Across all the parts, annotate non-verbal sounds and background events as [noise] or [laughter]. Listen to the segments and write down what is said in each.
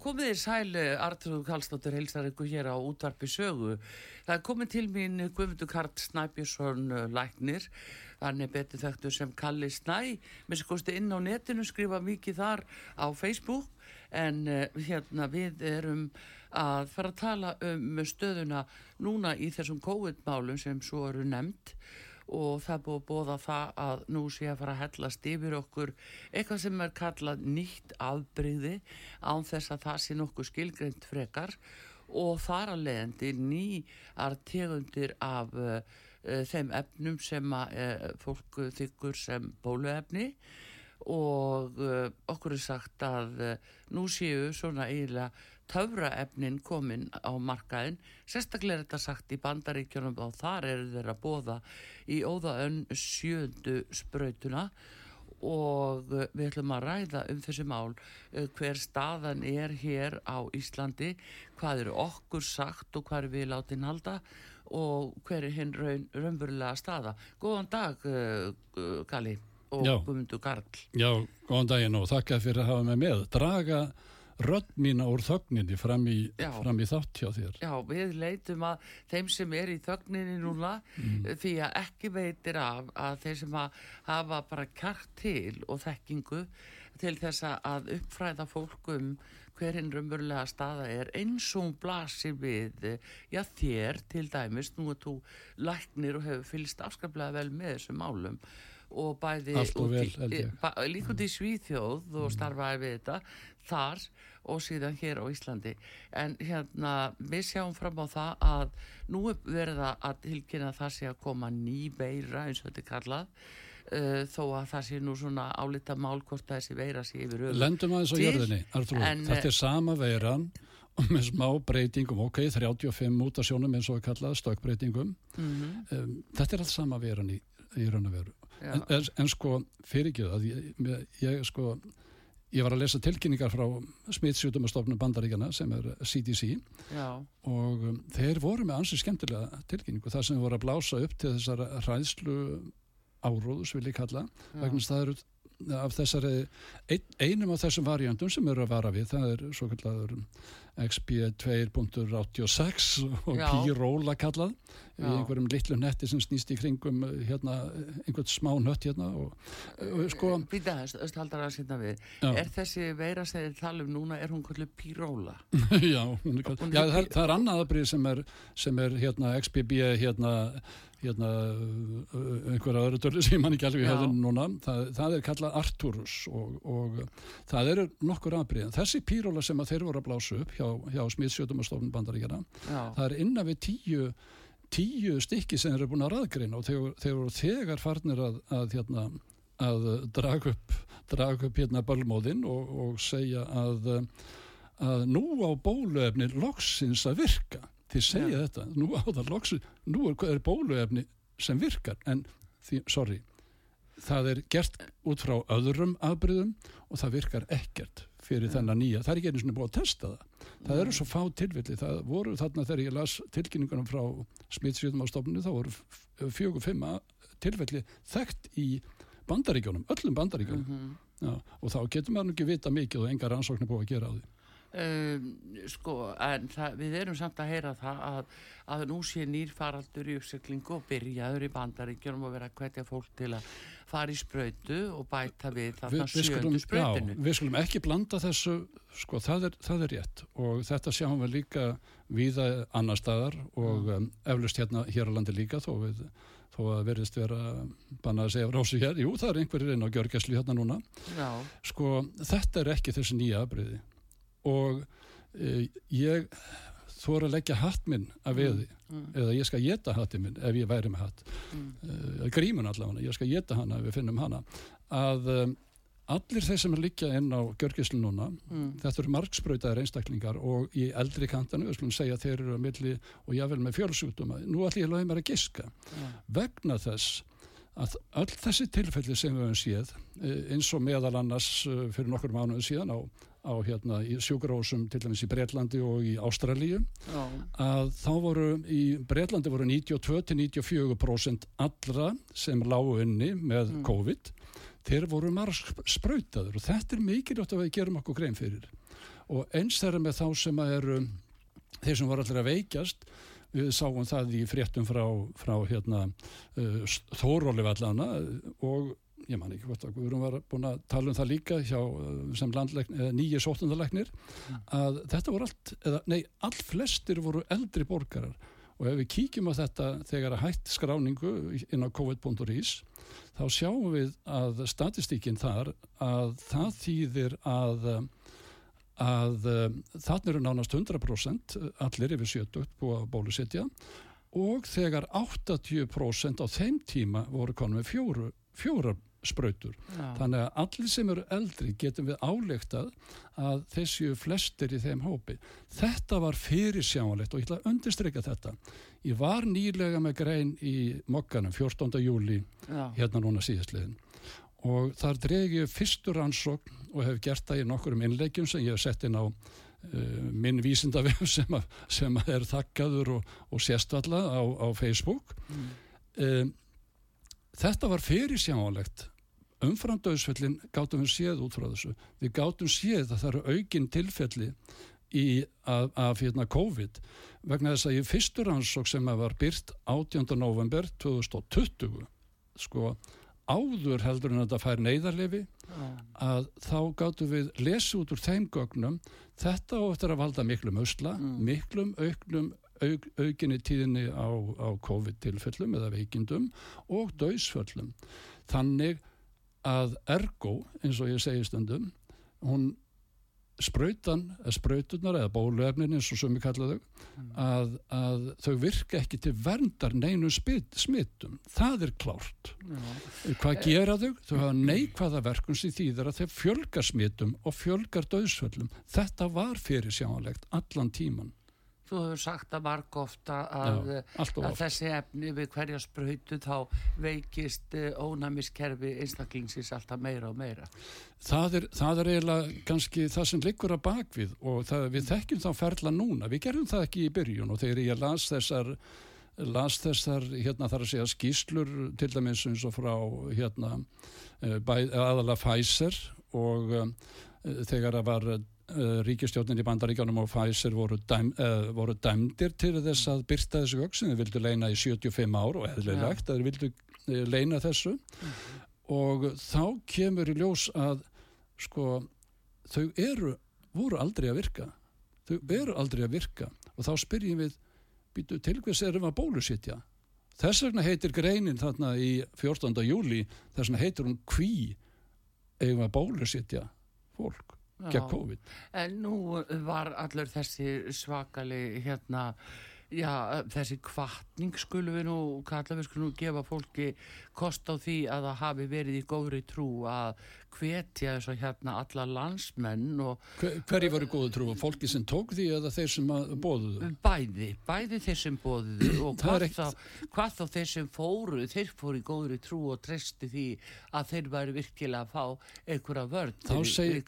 Komið þér sæli, Artur Kallstóttur heilsar ykkur hér á útvarpi sögu. Það er komið til mín Guðmundur Karl Snæbjörnsson uh, Læknir, hann er betið þekktur sem Kalli Snæ, með sér kosti inn á netinu, skrifa mikið þar á Facebook, en hérna við erum að fara að tala um stöðuna núna í þessum COVID-málum sem svo eru nefnt og það búið að bóða það að nú sé að fara að hellast yfir okkur eitthvað sem er kallað nýtt afbreyði án þess að það sé nokkuð skilgreint frekar. Og þar að leiðandi nýjar tegundir af uh, uh, þeim efnum sem að, uh, fólk þykkur sem bóluefni. Og okkur er sagt að nú séu svona eiginlega töfraefnin komin á markaðin sérstaklega er þetta sagt í bandaríkjunum og þar eru þeirra bóða í óðaönn sjöndu sprautuna og eh, við ætlum að ræða um þessi mál eh, hver staðan er hér á Íslandi hvað eru okkur sagt og hvað er við látið halda og hver er hinn raun, raunverulega staða. Góðan dag uh, Kali og Guðmundur Karl. Já, góðan daginn og þakka fyrir að hafa mig með. Draga rödd mína úr þögninni fram í, í þátt hjá þér. Já, við leitum að þeim sem er í þögninni núna mm. því að ekki veitir af að þeir sem að hafa bara kart til og þekkingu til þess að uppfræða fólkum hverinn raunverulega staða er eins og blasir við já þér til dæmis, nú er þú læknir og hefur fylgst afskaplega vel með þessum málum og bæði líka út í Svíþjóð og mm. starfaði við þetta þar og síðan hér á Íslandi. En hérna við sjáum fram á það að nú er verða að tilkynna það sé að koma ný veira eins og þetta er kallað uh, þó að það sé nú svona álita mál hvort þessi veira sé yfir öll Lendum aðeins á jörðinni, Artur, þetta er sama veiran og með smá breytingum, ok, 35 mútasjónum eins og við kallaðum stökkbreytingum. Mm -hmm. um, þetta er allt sama veiran í, í raun og veru. En, en, en sko fyrir ekki það ég, ég sko Ég var að lesa tilkynningar frá smittsjútumastofnum bandaríkjana sem er CDC Já. og um, þeir voru með ansið skemmtilega tilkynningu þar sem voru að blása upp til þessar ræðslu áróðus vil ég kalla vegna það eru af þessari ein, einum af þessum variantum sem eru að vara við það er svo kallaður XB2.86 og P-róla kallað í einhverjum litlu netti sem snýst í kringum eh, hérna, einhvern smá nött hérna og, og sko Býta östhaldar að sýnna við. Já. er þessi veira sem þið talum núna er hún kallið P-róla? [laughs] já, er, já það, það er annaðabrið sem er, sem er hérna XBB hérna hérna einhverja öðru dörli sem mann ekki alveg hefði núna. Það, það er kallað Arturus og, og það eru nokkur aðbreyðan þessi píróla sem að þeir voru að blása upp hjá, hjá smiðsjötumastofnun bandaríkjana það er innan við tíu tíu stykki sem eru búin að raðgreina og þeir, þeir voru þegar farnir að, að, hérna, að draga upp, drag upp hérna bölmóðinn og, og segja að, að nú á bóluefni loksins að virka. Þið segja ja. þetta, nú á það loksins nú er, er bóluefni sem virkar. En því, sorry það er gert út frá öðrum afbyrðum og það virkar ekkert fyrir ja. þennan nýja, það er ekki einu svona búið að testa það það ja. eru svo fá tilvilli, það voru þarna þegar ég las tilkynningunum frá smittsvíðum á stofnunu, þá voru fjögur, fimma tilvilli þekkt í bandaríkjónum, öllum bandaríkjónum mm -hmm. Og þá getur maður ekki vita mikið og engar ansóknir búið að gera á því um, Sko, en það, við erum samt að heyra það að, að nú sé nýrfaraldur í uppsöklingu og byrjaður í bandaríkjum og vera að hvetja fólk til að fara í spröytu og bæta við þarna vi, sjöndu spröytinu Við skulum ekki blanda þessu sko, það er, það er rétt. Og þetta sjáum við líka viða annar staðar og um, eflust hérna hér á landi líka þó við þó að verðist vera bannað að segja rási hér, jú það er einhverjir inn á Gjörgæsli hérna núna. Já. sko þetta er ekki þessi nýja afbreyði og e, ég þóra að leggja hatt minn að veði mm. mm. eða ég skal geta hattið minn ef ég væri með hatt mm. e, grímun allavega, ég skal geta hana ef við finnum hana að um, allir þeir sem er líka inn á Gjörgislu núna, mm. þetta eru margspröytaðir einstaklingar og í eldri kantanu við skulum segja þeir eru að milli og jável með fjölsútuma, nú ég að loða mér að giska yeah. vegna þess að öll þessi tilfelli sem við hefum séð eh, eins og meðal annars eh, fyrir nokkur mánuðu síðan á, á hérna sjúkurósum til dæmis í Breitlandi og í Ástralíu oh. að þá voru í Breitlandi voru 92-94% allra sem lágu inni með mm. COVID þeir voru marg sprautaður og þetta er mikilvægt að við gerum okkur grein fyrir og eins þeirra með þá sem eru þeir sem voru allir að veikjast við sáum það í fréttum frá, frá hérna, uh, Þóróli vallana og ég man ekki hvort að Guðrún var búin að tala um það líka hjá, uh, sem nýjir sótundalegnir mm. að þetta voru allt, eða nei, all flestir voru eldri borgarar og ef við kíkjum á þetta þegar að hætt skráningu inn á covid.is þá sjáum við að statistíkinn þar að það þýðir að að um, þannig eru nánast 100% allir yfir 70 búið að bólusetja og þegar 80% á þeim tíma voru konum við fjóru, fjóra spröytur. Já. Þannig að allir sem eru eldri getum við álegtað að þessu flestir í þeim hópi. Þetta var fyrir sjánlegt og ég ætla að undirstryka þetta. Ég var nýlega með grein í mokkanum 14. júli Já. hérna núna síðastliðin og þar dregi ég fyrstur ansókn og hef gert það í nokkurum innleikjum sem ég hef sett inn á uh, minn vísindavef [laughs] sem, að, sem að er þakkaður og, og séstvalla á, á Facebook mm. um, þetta var fyrir sjánlegt umfram döðsfellin gáttum við séð út frá þessu við gáttum séð að það eru aukinn tilfelli í, af, af hérna, COVID vegna þess að ég fyrstur ansók sem var byrt 18. november 2020 sko áður heldur en að það fær neyðarlefi að þá gáttu við lesi út úr þeim gögnum. Þetta áttur að valda miklum ausla mm. miklum auknum auk, aukinni tíðinni á, á COVID-tilfellum eða veikindum og döysföllum þannig að ergo eins og ég segi stundum hún spröytan, spröytunar eða bóluefnin eins og sem við kallaðu mm. að, að þau virka ekki til verndar neinu smittum það er klárt Já. hvað eh. gera þau? Þau hafa neikvæða verkun sem þýðir að þau fjölgar smittum og fjölgar döðsföllum þetta var fyrir sjánlegt allan tíman Þú hefur sagt að marg ofta að, Já, að þessi efni við hverja spröytu þá veikist eh, ónæmiskerfi einstaklingsins alltaf meira og meira. Það er, það er eiginlega kannski það sem liggur að bakvið og það, við þekkjum þá ferla núna. Við gerum það ekki í byrjun og þegar ég las þessar, las þessar hérna þar að segja skýslur til dæmis eins og frá hérna eh, aðalega Pfizer og um, þegar það var ríkistjónin í bandaríkjánum og Pfizer voru, dæm, uh, voru dæmdir til þess að byrta þessu vöksin, þeir vildu leina í 75 ár og eðlilegt að þeir vildu uh, leina þessu mm. og þá kemur í ljós að sko þau eru, voru aldrei að virka þau eru aldrei að virka og þá spyrjum við býtu til hvers erum við að bólusitja þess vegna heitir greinin þarna í 14. júli þess vegna heitir hún kví eigum að bólusitja fólk gegn COVID. En nú var allur þessi svakali hérna, já þessi kvartning skulum við nú, kalla við skulum nú gefa fólki kost á því að það hafi verið í góðri trú að hvetja þess að hérna alla landsmenn og Hver, hverji voru góðu trú? Fólki sem tók því eða þeir sem bóðuðu? Bæði, bæði þeir sem bóðuðu [clears throat] og hvað, eitt... þá, hvað þá þeir sem fóru þeir fóru í góðri trú og treysti því að þeir væri virkilega að fá einhverja vörd Þá segir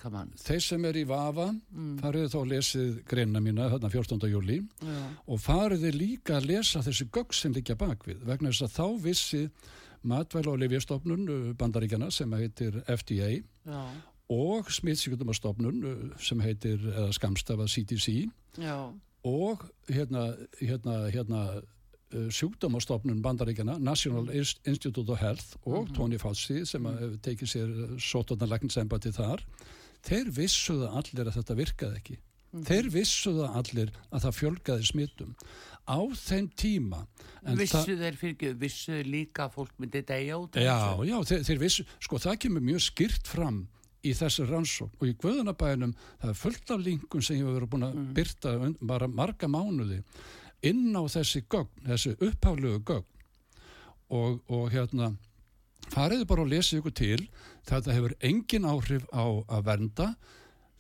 þeir sem er í vafa mm. farið þá lesið greina mína þarna 14. júli Já. og farið líka að lesa þessi gögg sem líka bakvið vegna þess að þá vissi matvæl og lifjastofnun uh, bandaríkjana sem heitir FDA Já. og smittsíkjumastofnun uh, sem heitir skamstafa CDC Já. og hérna, hérna, hérna uh, sjúkdómastofnun bandaríkjana National Institute of Health og mm -hmm. Tony Fauci sem -hmm. tekið sér sótornarleiknsembati þar þeir vissuða allir að þetta virkaði ekki mm -hmm. þeir vissuða allir að það fjölgaði smittum á þeim tíma Vissu þeir fyrir, vissu líka fólk myndi degja út? Já, já, þeir, þeir vissu, sko það kemur mjög skirt fram í þessu rannsók og í Guðunabæðinum það er fullt af linkum sem ég hefur verið búin að mm. byrta bara marga mánuði inn á þessi gögn, þessi uppháflögu gögn og, og hérna fariðu bara að lesa ykkur til þetta hefur engin áhrif á að vernda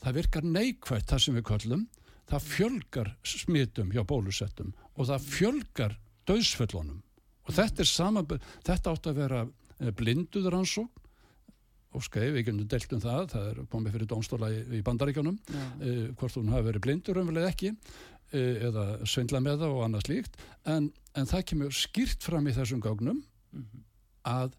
það virkar neikvægt það sem við kallum það fjölgar smitum hjá bólusettum og það fjölgar döðsföllunum og þetta er saman, þetta átt að vera eh, blinduður ansók og skeið, við getum delt um það það er komið fyrir dónstóla í, í bandaríkjónum ja. uh, hvort hún hafi verið blindur umvelið ekki uh, eða svindla með það og annað slíkt en, en það kemur skýrt fram í þessum gágnum mm -hmm. að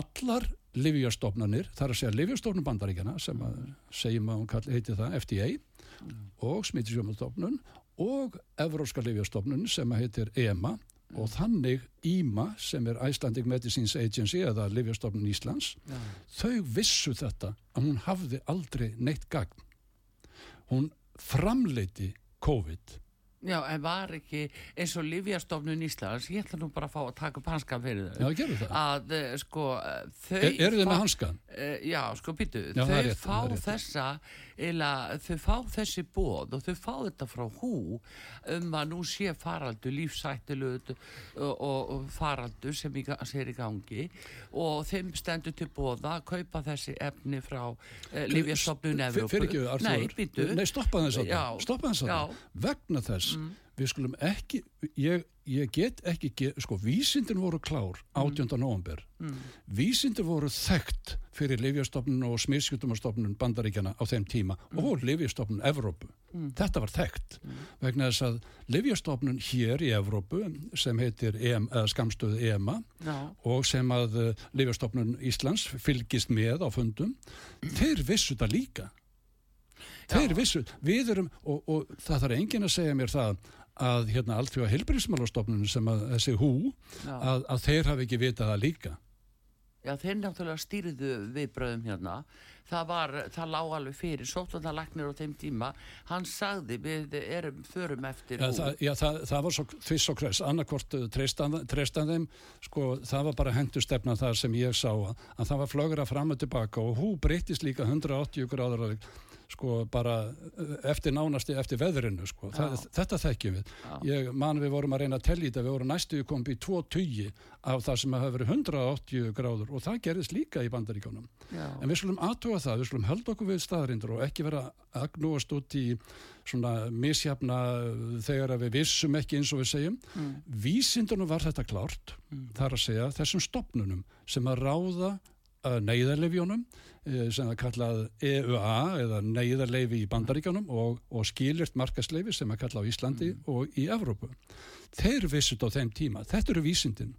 allar livjastofnanir, þar að segja livjastofnum bandaríkjana sem að segjum að hún heiti það FDA mm. og smittisjómastofnun og Evróska Livjastofnun sem heitir EMA og mm. þannig IMA sem er Icelandic Medicines Agency eða Livjastofnun Íslands ja. þau vissu þetta að hún hafði aldrei neitt gagn hún framleiti COVID Já, en var ekki eins og Lífjastofnun Íslands, ég ætla nú bara að fá að taka upp hanskan fyrir þau. Já, gerðu það. Að, eh, sko, þau... Er, eru þið með hanskan? Uh, já, sko, býtu, þau rétt, fá þessa, eila, þau fá þessi bóð og þau fá þetta frá hú um að nú sé faraldu, lífsættilu og, faraldu sem er í gangi og þeim stendur til bóða að kaupa þessi efni frá uh, Lífjastofnun Evrópu. Fyrir ekki, Artur. Nei. Nei, stoppa þess að það. Stoppa þess að það. Vegna þess mm. Við skulum ekki ég, ég get ekki, get, sko vísindin voru klár 18. Mm. november mm. vísindin voru þekkt fyrir Livjastofnun og smiðskjutumastofnun bandaríkjana á þeim tíma mm. og Livjastofnun Evrópu, mm. þetta var þekkt mm. vegna þess að Livjastofnun hér í Evrópu sem heitir EM, skamstöðu EMA Já. og sem að uh, Livjastofnun Íslands fylgist með á fundum þeir vissu þetta líka þeir vissu, við erum og, og það þarf engin að segja mér það að hérna allþjóða heilbríðismálastofnunum sem að þessi hú að, að þeir hafi ekki vitað það líka. Já, þeir náttúrulega stýrðu viðbröðum hérna. Það var, það lág alveg fyrir. Sótlandarlegnir á þeim tíma hann sagði við erum förum eftir Já, það, já, það, það var svo þviss og kress, annarkort treystan þeim, sko, það var bara hendur stefna þar sem ég sá að það var flögra fram og tilbaka og hú breytist líka 180 gráður sko bara eh, eftir nánasti eftir veðrinu sko, það, þetta þekkjum við. Ég man við vorum að reyna að tellja þetta við vorum næstu komið í 2.20 af það sem hafa verið 180 gráður og það gerðist líka í bandaríkjónum en við slumum aðtóa það, við slumum held okkur við staðrindur og ekki vera agnúast út í svona misjafna þegar við vissum ekki eins og við segjum. Mm. vísindunum var þetta klárt mm. þar að segja þessum stopnunum sem að ráða neyðarleifjónum eh, sem er kallað EUA eða neyðarleifi í bandaríkjónum og, og skilirt markasleifi sem er kallað á Íslandi mm. og í Evrópu. Þeir vissut á þeim tíma, þetta eru vísindin.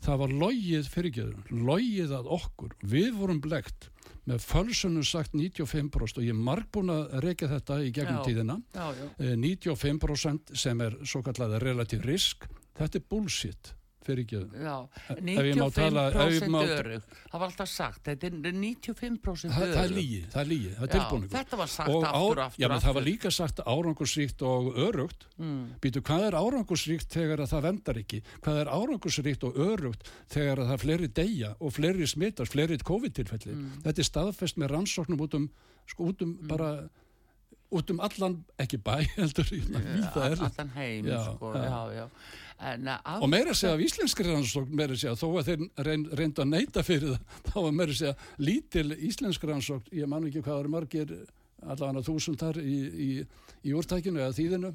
Það var logið fyrirgeður, logið að okkur, við vorum blegt með fölsunum sagt 95% og ég er marg búin að reyka þetta í gegnum já, tíðina, já, já. 95% eh, sem er svo kallað relativ risk, þetta er bullshit fyrir ekki Já, 95% örug það var alltaf sagt, þetta er 95% örug það er lígi, það er lígi, það er tilbúinu þetta var sagt og aftur, aftur, já, aftur það var líka sagt árangursríkt og örugt mm. býtu, hvað er árangursríkt þegar það vendar ekki, hvað er árangursríkt og örugt þegar það fleri deyja og fleri smittast, fleri COVID-tilfelli? Mm. þetta er staðfest með rannsóknum út um, sko, út um mm. bara út um allan, ekki bæ [laughs] heldur, allan heim já, sko, já, já. En, uh, og meira segja af íslenskri rannsókn meira segja, þó að þeir reyn, reynda að neyta fyrir það, [laughs] þá var meira segja lítil íslenskri rannsókn, ég man ekki hvað eru margir allavega þúsundar í, í, í úrtækinu eða þýðinu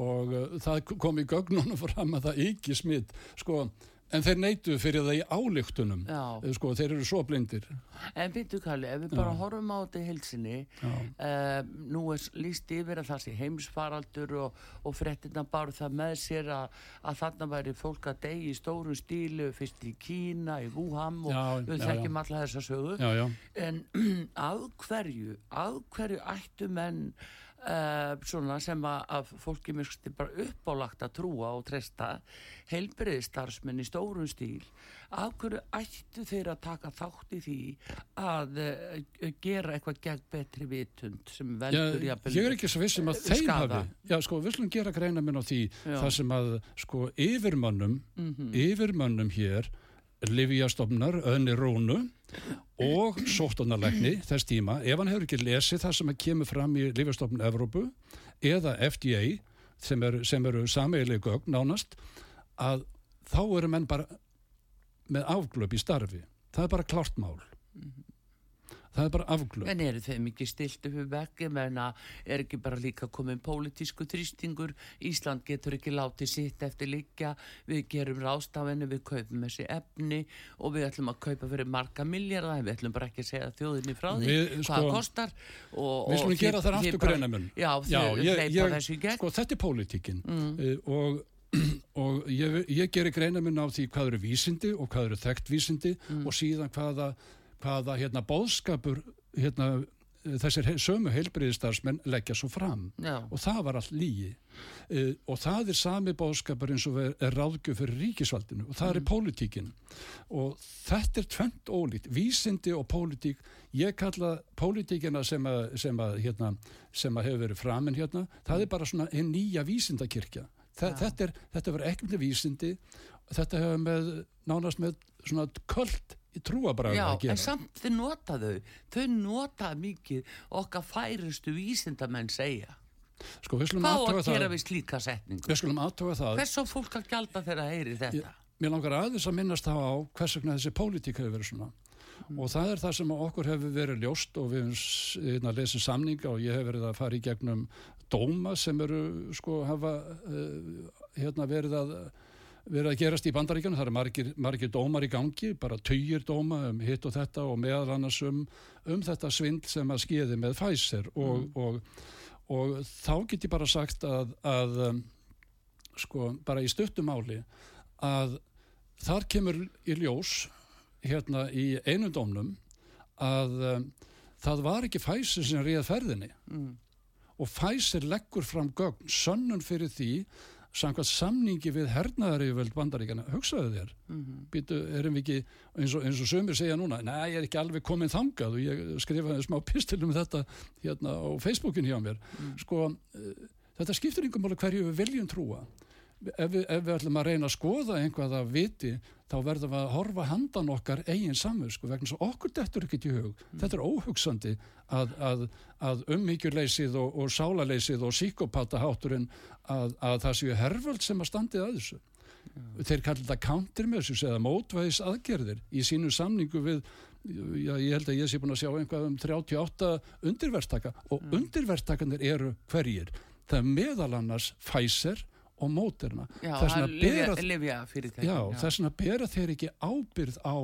og uh, það kom í gögnunum [laughs] fram að það ekki smitt sko En þeir neytu fyrir það í álíktunum, eh, sko, þeir eru svo blindir. En byrju Kalli, ef við bara Já. horfum á þetta í helsinni, uh, nú er líst yfir að það sé heimsfaraldur og, og frettina bara það með sér að, að þarna væri fólk að degi í stóru stílu, fyrst í Kína, í Wuhan og já, við þekkjum alla þessa sögu. Já, en [clears throat] að hverju, að hverju ættu menn Uh, svona sem að, að fólki er bara uppálagt að trúa og treysta heilbreyðstarfsmenn í stórun stíl af hverju ættu þeir að taka þátt í því að uh, gera eitthvað gegn betri vitund sem veldur ég er ekki svo vissum að þeim hafi já sko við slum gera greina minn á því já. það sem að sko yfirmönnum mm -hmm. yfirmönnum hér Livjastofnar, Önni Rónu og sóttanarleikni þess tíma, ef hann hefur ekki lesið það sem kemur fram í Livjastofnun Evrópu eða FDA sem eru, eru sameiglið gögn nánast að þá eru menn bara með afglöp í starfi. Það er bara klart mál. Mm -hmm það er bara afglöð en eru þeim ekki stilt upp við vekki menna er ekki bara líka komin pólitísku þrýstingur? Ísland getur ekki látið sitt eftir líka við gerum rástafenni, við kaupum þessi efni og við ætlum að kaupa fyrir marga miljardar, við ætlum bara ekki að segja þjóðinni frá því við, hvað sko, kostar. Og, við skulum gera það aftur greina mun já, já ég, ég, sko þetta er pólitíkin. Mm. uh, og [clears throat] og ég, ég gerir greina mun á því hvað eru vísindi og hvað eru þekkt vísindi mm. og síðan hvaða hvaða hérna bóðskapur hérna þessir sömu heilbriðistarsmenn leggja svo fram. Já. og það var allt lígi uh, og það er sami bóðskapur eins og er ráðgjöf fyrir ríkisvaldinu. Og það mm. er pólitíkin og þetta er tvent ólít, vísindi og pólitík. Ég kalla pólitíkina sem að, sem að, hérna, sem að hefur verið framinn hérna, það er bara svona einn nýja vísindakirkja. Þa, þetta, er, þetta verður ekkert vísindi. Þetta hefur með nánast með svona kvöld í trúabræðu að gera. Já, en samt þau nota þau. Þau nota mikið okkar færustu vísindamenn segja. Sko, það. Hvað að gera við slíka setningu? Við skulum aðtöfa það. Hvers á fólk að gjalda þegar það heyri þetta? Ég, mér langar aðeins að minnast það á hvers vegna þessi pólitík hefur verið svona. Mm. Og það er það sem okkur hefur verið ljóst og við hefum hérna, lesið samninga og ég hef verið að fara í gegnum dóma sem eru, sko, hafa uh, hérna, verið að verið að gerast í bandaríkjana, það er margir, margir dómar í gangi, bara töyir dóma um hitt og þetta og meðal annars um, um þetta svindl sem að skeiði með Pfizer og, mm. og, og, og þá get ég bara sagt að, að um, sko bara í stuttumáli að þar kemur í ljós hérna í einu dómnum að um, það var ekki Pfizer sem ríða ferðinni mm. og Pfizer leggur fram gögn sönnun fyrir því samkvæmt samningi við hernaðaríföld bandaríkjana, hugsaðu þér mm -hmm. býtu, erum við ekki eins og, eins og sömur segja núna, næ, ég er ekki alveg komin þangað og ég skrifaði smá pistilum um þetta hérna á Facebookin hjá mér mm. sko, uh, þetta skiptur yngum hverju við viljum trúa ef við, ef við ætlum að reyna að skoða einhvað að viti þá verðum við að horfa handan okkar eigin samvösku vegna svo okkur dettur ekki til hug mm. þetta er óhugsandi að, að, að ummyggjuleysið og, og sálaleysið og síkopatahátturinn að, að það séu herföld sem að standið að þessu mm. þeir kallir þetta countermeasures eða mótvæðis aðgerðir í sínu samningu við já, ég held að ég sé búin að sjá einhvað um 38 undirverstaka og mm. undirverstakanir eru hverjir það er meðal annars Pfizer og móterna þess vegna bera þeir ekki ábyrð á,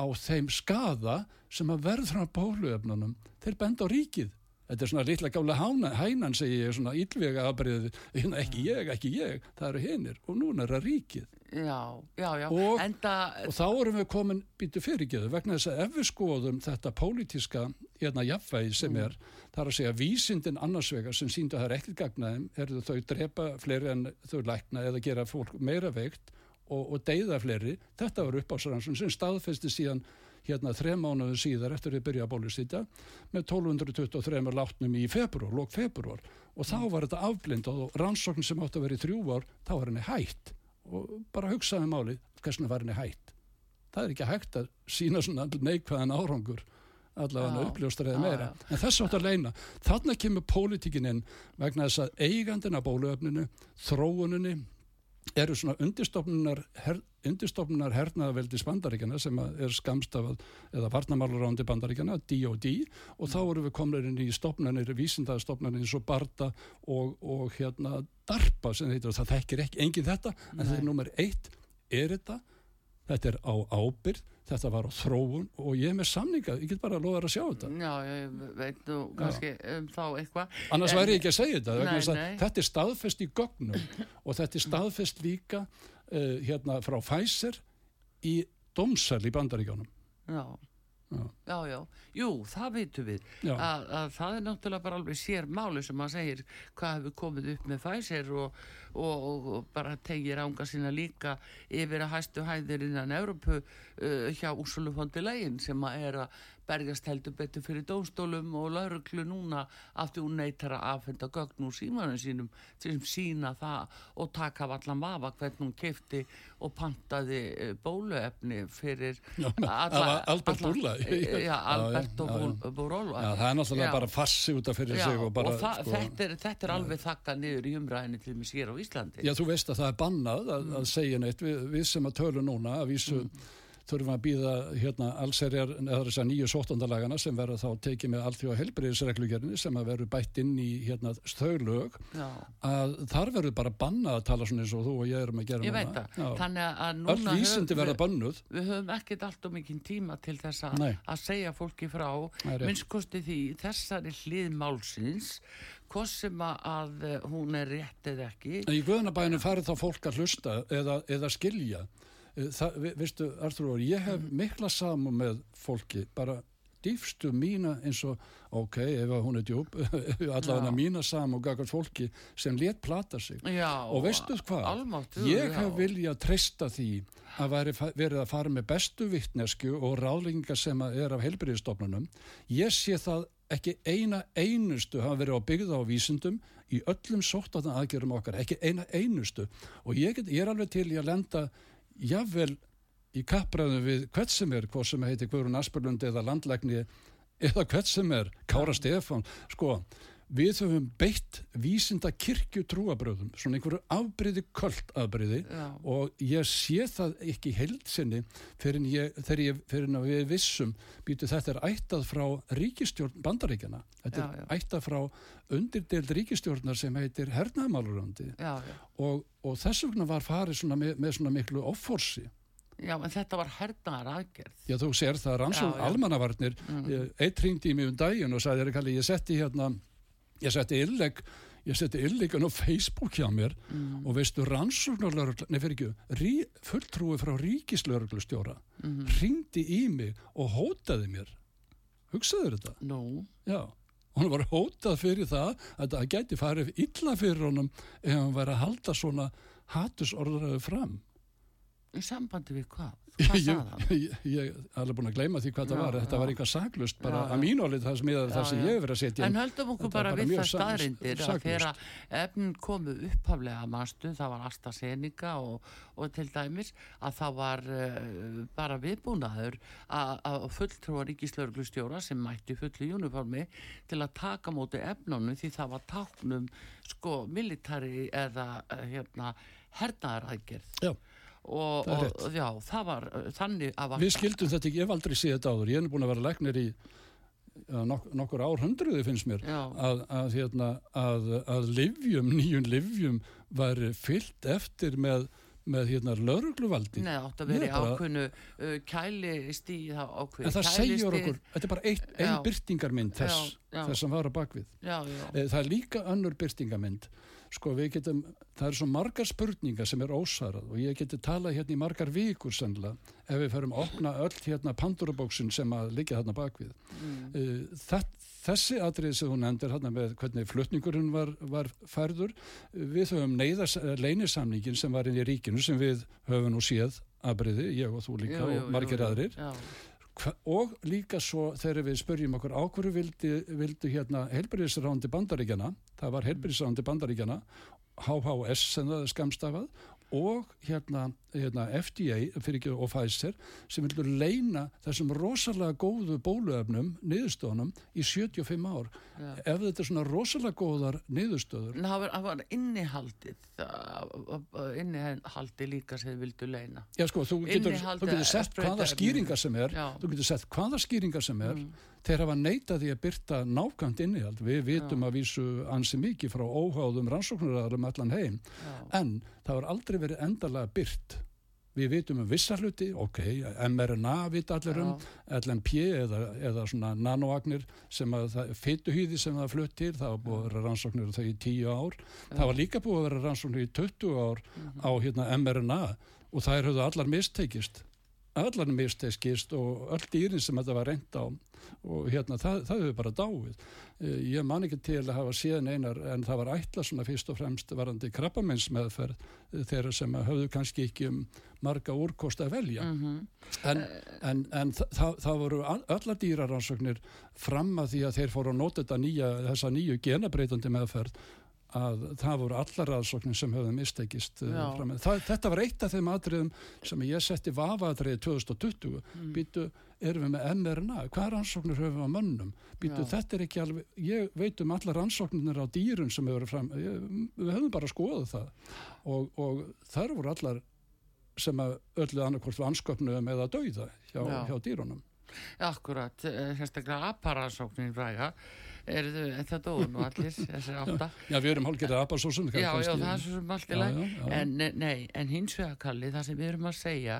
á þeim skada sem að verð frá bóluefnunum. Þeir benda á ríkið þetta er svona litla gála hænan segi ég svona ílvega aðbyrðið hérna, ekki ég, ekki ég, það eru hinnir og núna er það ríkið já, já, já. Og, Enda... og þá erum við komin býtu fyrirgeðu vegna þess að ef við skoðum þetta pólitíska hérna jafnvægi sem mm. er það er að segja vísindin annarsvegar sem síndu að það er ekkert gagnaðum er þau drepa fleiri en þau lækna eða gera fólk meira veikt og, og deyða fleiri, þetta var uppásrannsum sem staðfesti síðan hérna þrem mánuðu síðar eftir að byrja að bólusýta með 1223 látnum í februar, lók februar og þá var þetta afblindað og rannsókn sem átt að vera í þrjú ár, þá var henni hægt og bara hugsaði máli hversna var henni hægt það er ekki hægt að sína svona neikvæðan árangur allavega uppljóstræði meira. já. en þess átt að leina, þarna kemur pólitíkin inn vegna þess að eigandina bóluöfninu, þróuninni eru svona undirstofnunar her, undirstofnunar hernaðaveldi spandaríkjana sem er skamstafað eða varnamálarándi bandaríkjana, D.O.D. og þá eru við komleirinn í stofnanir, vísindaðstofnanir eins og Barda og, og hérna DARPA sem heitir og það þekkir ekki engin þetta Nei. en þetta er nummer eitt, er þetta þetta er á ábyrð þetta var á þróun og ég er með samninga ég get bara að þér að sjá þetta Já, ég veit nú kannski Já. um þá eitthvað Annars væri ég ekki að segja þetta nei, nei. þetta er staðfest í gögnum [laughs] og þetta er staðfest líka uh, hérna frá Pfizer í domsæl í bandaríkjónum Já Já. já, já, jú, það veitum við að, að það er náttúrulega bara alveg sér máli sem maður segir hvað hefur komið upp með Pfizer og, og, og bara tegir ánga sína líka yfir að hæstu hæðir innan Európu uh, hjá Úrsulufondi legin sem að er að berjast heldur betur fyrir dónstólum og lauruglu núna aftur hún neytar að afhenda gögn úr símanum sínum sem sína það og taka af allan vafa hvernig hún kefti og pantaði eh, bóluefni fyrir já, alla, Albert Búrla. Albert og Búrla Það er náttúrulega bara fassi út af fyrir já, sig og, bara, og það, sko, þetta, er, þetta er alveg þakka niður í umræðinu til mig sér á Íslandi. Já, þú veist að það er bannað að, mm. að segja neitt við, við sem að tölu núna að vísu mm þurfum að býða hérna allserjar eða þess að nýju sóttandalagana sem verður þá tekið með allþjóða helbriðisreglugjörni sem að verður bætt inn í hérna þaulög að þar verður bara banna að tala svona eins og þú og ég erum að gera veit það, þannig að núna verða bannuð við höfum ekkert allt og mikinn tíma til þess að, að segja fólki frá. Minnskosti því þessari hlið málsins sem að hún er rétt eða ekki. Í guðanabæðinu farið þá fólk að hlusta eða, eða skilja það, veistu, Artur, ég hef mm. mikla saman með fólki, bara dýfstu mína eins og, ok, ef hún er djúb, [laughs] allavega mína saman og gaggar fólki sem let plata sig. Já, og veistu hvað, ég hef viljað treysta því að veri, verið að fara með bestu vittnesku og ráðlengingar sem er af heilbyrðistofnunum. Ég sé það ekki eina einustu hafa verið á byggða á vísindum í öllum sóttatan aðgerum okkar, ekki eina einustu og ég, get, ég er alveg til í að lenda jável í kappræðum við hvert sem er, hvað sem heitir Guðrún Asperlund eða landlækni eða hvert sem er, Kára Stefán. Sko, við höfum beitt vísinda kirkju trúabröðum svona einhverju afbríði, kvöld afbríði og ég sé það ekki heilsinni fyrir ég, fyrir við vissum býtu þetta er ættað frá ríkistjórn bandaríkjana þetta já, er já. ættað frá undirdeld ríkistjórnar sem heitir hernaðmáluröndi og, og þess vegna var farið með, með svona miklu offorsi Já, en þetta var hernaðar aðgerð. Já, þú sér það, rannsóð almannavarnir, mm. eitt ringdi í mig um daginn og sagði, ég setti hérna ég setti illeg ég setti illegan á Facebook hjá mér mm. og veistu rannsóknarlörgla nei fyrir ekki, rí, fulltrúi frá ríkislörglustjóra mm. ringdi í mig og hótaði mér hugsaður þetta? No. Já, hún var hótað fyrir það að það gæti farið illa fyrir honum ef hann væri að halda svona hattusorðraðu fram í sambandi við hvað? [laughs] Hvað sagði hann? Ég, ég er alveg búin að gleyma því hvað já, það var. Þetta já. var eitthvað saglust bara já, að mínólið það sem ég hef verið að setja en höldum okkur bara, bara við það staðrindir að þegar efn komu upphaflega mannstu, það var AstraZeneca og, og til dæmis að það var uh, bara viðbúnaður að fulltrúa ríkislauglustjóra sem mætti fulli uniformi til að taka móti efnunum því það var táknum sko militari eða uh, hérna hernaðarækjörð Og, og já, það var uh, þannig að Við skildum þetta ekki, ég hef aldrei séð þetta áður. Ég hef búin að vera legnir í nok nokkur árhundruði finnst mér að, að, hérna, að, að livjum, nýjun livjum var fyllt eftir með með hérna laurugluvaldi Nei, átt að vera bara... ákveðnu uh, kæli stíð ákveð, En það segjur okkur, þetta er bara eitt, einn byrtingarmynd þess, já, já. þess að vara bakvið já, eh, Það er líka önnur byrtingarmynd sko við getum, það er svo margar spurningar sem er ósarað og ég geti talað hérna í margar vikur sannlega ef við ferum að opna öll hérna pandurabóksin sem að liggja hérna bakvið mm. Eh, þessi atrið sem hún endur hérna með hvernig flutningurinn var, var færður við höfum neyðas leynisamningin sem var inn í ríkinu sem við höfum nú séð aðbriði, ég og þú líka jú, og margir aðrir. Já og líka svo þegar við spörjum okkur ákveru vildi, vildi hérna helbriðisrándi bandaríkjana það var helbriðisrándi bandaríkjana HHS sem það er skamstafað og hérna, hérna FDA ekki, og Pfizer sem vilur leina þessum rosalega góðu bóluefnum niðurstöðunum í 75 ár Já. ef þetta er svona rosalega góðar niðurstöður það var, var innihaldið innihaldið líka sem þið vildu leina Já sko, þú getur, þú getur sett hvaða skýringar sem er Já. þú getur sett hvaða skýringar sem er mm. Þeir hafa neitað því að byrta nákvæmt innihald. Við vitum Já. að vísu ansi mikið frá óháðum rannsóknararum allan heim. En það var aldrei verið endalega byrt við vitum um vissar hluti, ok, mRNA vit allir um, LNP eða, eða svona nanoagnir sem að fytuhýði sem það flutt til það var búið að vera rannsóknir þau í tíu ár. Já. það var líka búið að vera rannsóknir í 20 ár uh -huh. á hérna, mRNA og það er höfðu allar mistekist allar mistekist og öll dýrin sem þetta var reynd á og hérna það, það hefur bara dáið. Eh, ég man ekki til að hafa síðan einar en það var ætla svona fyrst og fremst varandi krabbamennsmeðferð eh, þeirra sem hafðu kannski ekki um marga úrkost að velja. Mm -hmm. en, en, en það, það voru allar dýraransöknir fram að því að þeir fóru að nota þetta nýja, þessa nýju genabreitandi meðferð að það voru allar aðsóknir sem höfðu mistekist uh, þetta var eitt af þeim atriðum sem ég setti vafatriði 2020 mm. býtu, erum við með mRNA? Hvað rannsóknir höfum við á mönnum? Býtu, þetta er ekki alveg, ég veit um allar rannsóknir á dýrun sem hefur fram ég, við höfum bara skoðað það. Og, og þar voru allar sem að öllu annarkort vansköpnum eða dauða hjá, hjá dýrunum. Akkurat, eh, sérstaklega aparansóknir fræga er þetta dóðun og allir þessir átta? Já, við erum hálfgerðið aðbarsósun Já, já, það er svo sem allt í læg en, nei, en hins vegar kalli það sem við erum að segja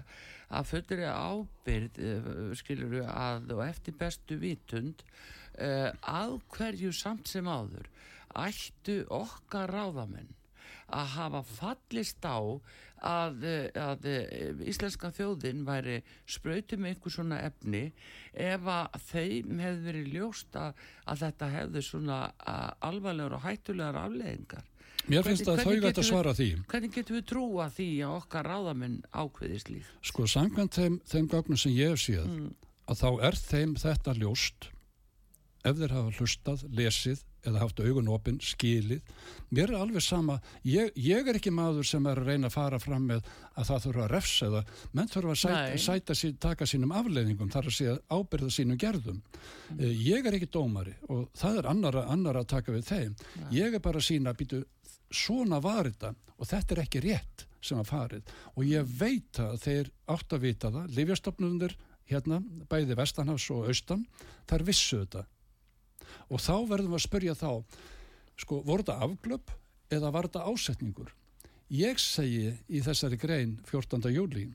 að fötur er ábyrð eh, skilur við að og eftir bestu vitund uh, að hverju samt sem áður ættu okkar ráðamenn að hafa fallist á að, að íslenska þjóðin væri spröytið með einhver svona efni ef að þeim hefði verið ljóst að, að þetta hefði svona alvarlegar og hættulegar afleðingar. Mér finnst hvernig, að þau gæti að svara því. Hvernig getur við trúa því að okkar ráðamenn ákveðist líf? Sko, samkvæmt þeim, þeim gögnum sem ég hef séð, mm. að þá er þeim þetta ljóst ef þeir hafa hlustað, lesið eða haft augunopin, skilið mér er alveg sama, ég, ég er ekki maður sem er að reyna að fara fram með að það þurfa að refsa eða menn þurfa að sæta, sæta sín, taka sínum afleiðingum þar að að ábyrða sínum gerðum. Mm. Eh, ég er ekki dómari og það er annara, annara að taka við þeim. Nei. ég er bara að sína að býtu svona var þetta og þetta er ekki rétt sem að farið. Og ég veit að þeir átt að vita það, Livjastofnunir hérna, bæði Vestanhavs og Austan, þar vissu þetta og þá verðum við að spyrja þá sko, voru þetta afglöp eða var þetta ásetningur ég segi í þessari grein 14. júli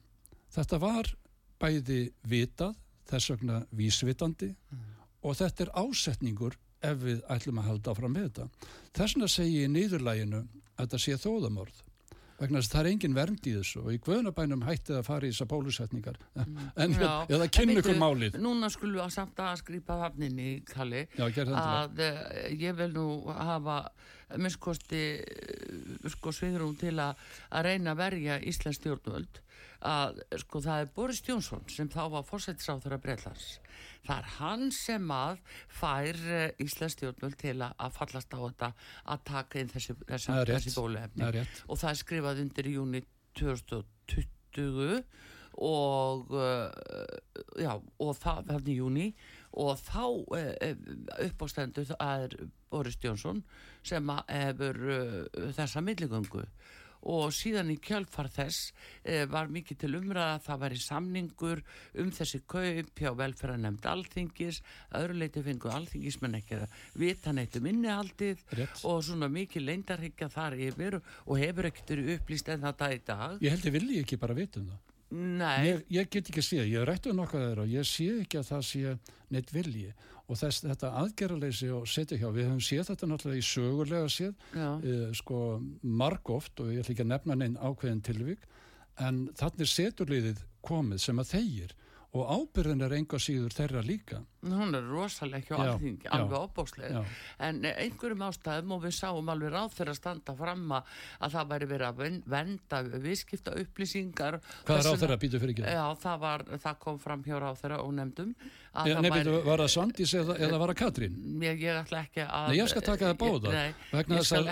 þetta var bæði vitað þess vegna vísvitandi mm. og þetta er ásetningur ef við ætlum að halda áfram með þetta þess vegna segi ég í nýðurlæginu að þetta sé þóðamorð vegna þess að það er engin vernd í þessu og í guðnabænum hættið að fara í þessar pólusetningar mm. [laughs] en Já, eða kynna ykkur málið. Núna skulum við samt að skripa hafninni Kalli Já, að uh, ég vil nú hafa minnskosti uh, sko sviðrum til að, að reyna að verja Íslands stjórnvöld að sko það er Boris Jónsson sem þá var fórsættisáþur að breytast það er hann sem að fær eh, Íslands stjórnvöld til að fallast á þetta að taka inn þessi, þessi, þessi bólefni og það er skrifað undir í júni 2020 og uh, já, og það verði í júni og þá uh, uppástendur er Boris Jónsson sem hefur uh, þessa milligöngu og síðan í kjálfar þess e, var mikið til umræða að það væri samningur um þessi kaup hjá velferðanemnd alþingis. Öðru leiti fengu alþingismenn ekki að vita neitt um innihaldið Rétt. og svona mikið leindarhyggja þar yfir og hefur ekkert verið upplýst en það í dag. Ég held að vilji ekki bara vita um það. Ég, ég get ekki að sé, ég rættu nokkuð þeirra og ég sé ekki að það sé neitt vilji og þess, þetta aðgerraleysi og setja hjá, við höfum séð þetta náttúrulega í sögurlega séð, uh, sko margóft og ég ætla ekki að nefna neinn ákveðin tilvík, en þannig seturliðið komið sem að þeir og ábyrðin er enga síður þeirra líka hún er rosalega ekki á alþingi, alveg óbóslega en einhverjum ástæðum og við sáum alveg ráð fyrir að standa fram að það væri verið að venda viðskipta upplýsingar hvað ráð þeirra að býta fyrir ekki? Já, það, var, það kom fram hjá ráð þeirra og nefndum Nefndu, væri... var það Svandís eða, eða var það Katrín? Ég, ég ætla ekki að Nei, ég skal taka það báða nei, vegna þess að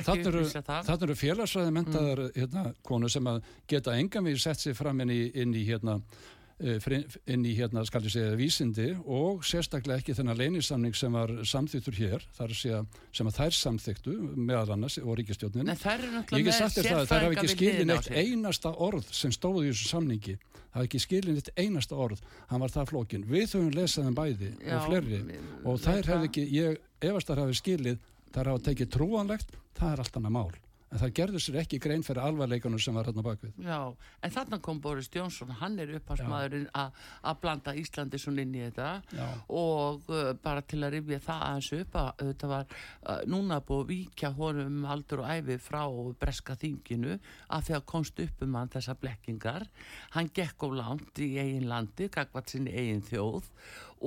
þannig eru félagsræði mentaðar mm. hérna, konu sem að geta engan við sett sér fram inn í, inn í hérna Eh, inn í hérna skal ég segja vísindi og sérstaklega ekki þennan leynisamning sem var samþýttur hér þar sem að þær samþýttu meðal annars og ríkistjónin ég er sagt þér það að það hafi ekki skilin eitt einasta orð sem stóði í þessu samningi. Það hafi ekki skilin eitt einasta orð. Hann var það flókin, við höfum lesaðum bæði Já, og flerri og þær hefði ekki, ég efast að hafi skilið þær hafa tekið trúanlegt, það er allt annað mál en það gerður sér ekki grein fyrir alvarleikunum sem var hérna bakvið. Já, en þarna kom Boris Jónsson, hann er upphastmaðurinn að blanda Íslandi svo inn í þetta Já. og uh, bara til að rifja það aðeins upp að þetta var uh, núna búið að víkja honum aldur og æfi frá breska þinginu að því að komst upp um hann þessa blekkingar hann gekk á land í eigin landi gagvat sinni eigin þjóð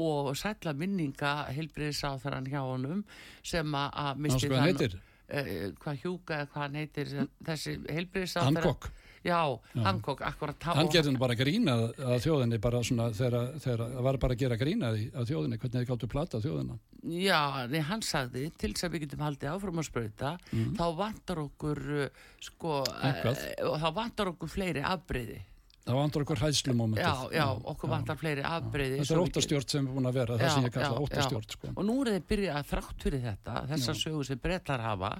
og sætla minninga heilbriðis á þarann hjá honum sem að misti þann uh, hvað hjúka eða hvað hann heitir þessi heilbriðsátt Hancock. Já, Hancock, akkurat hann gerði bara grína að þjóðinni bara svona þegar það var bara að gera grína að þjóðinni, hvernig þið gáttu plata þjóðina. Já, nei, hann sagði til þess að við getum haldið áfram að spröyta mm. þá vantar okkur uh, sko, uh, þá vantar okkur fleiri afbreyði Það vantar okkur hæðslumómentið. Já, já, okkur já, vantar fleiri afbreyði. Þetta er óttastjórn sem er búin að vera, það sem ég kalla óttastjórn. Sko. Og nú er þið byrjað að þrátt fyrir þetta, þessa sögur sem brettar hafa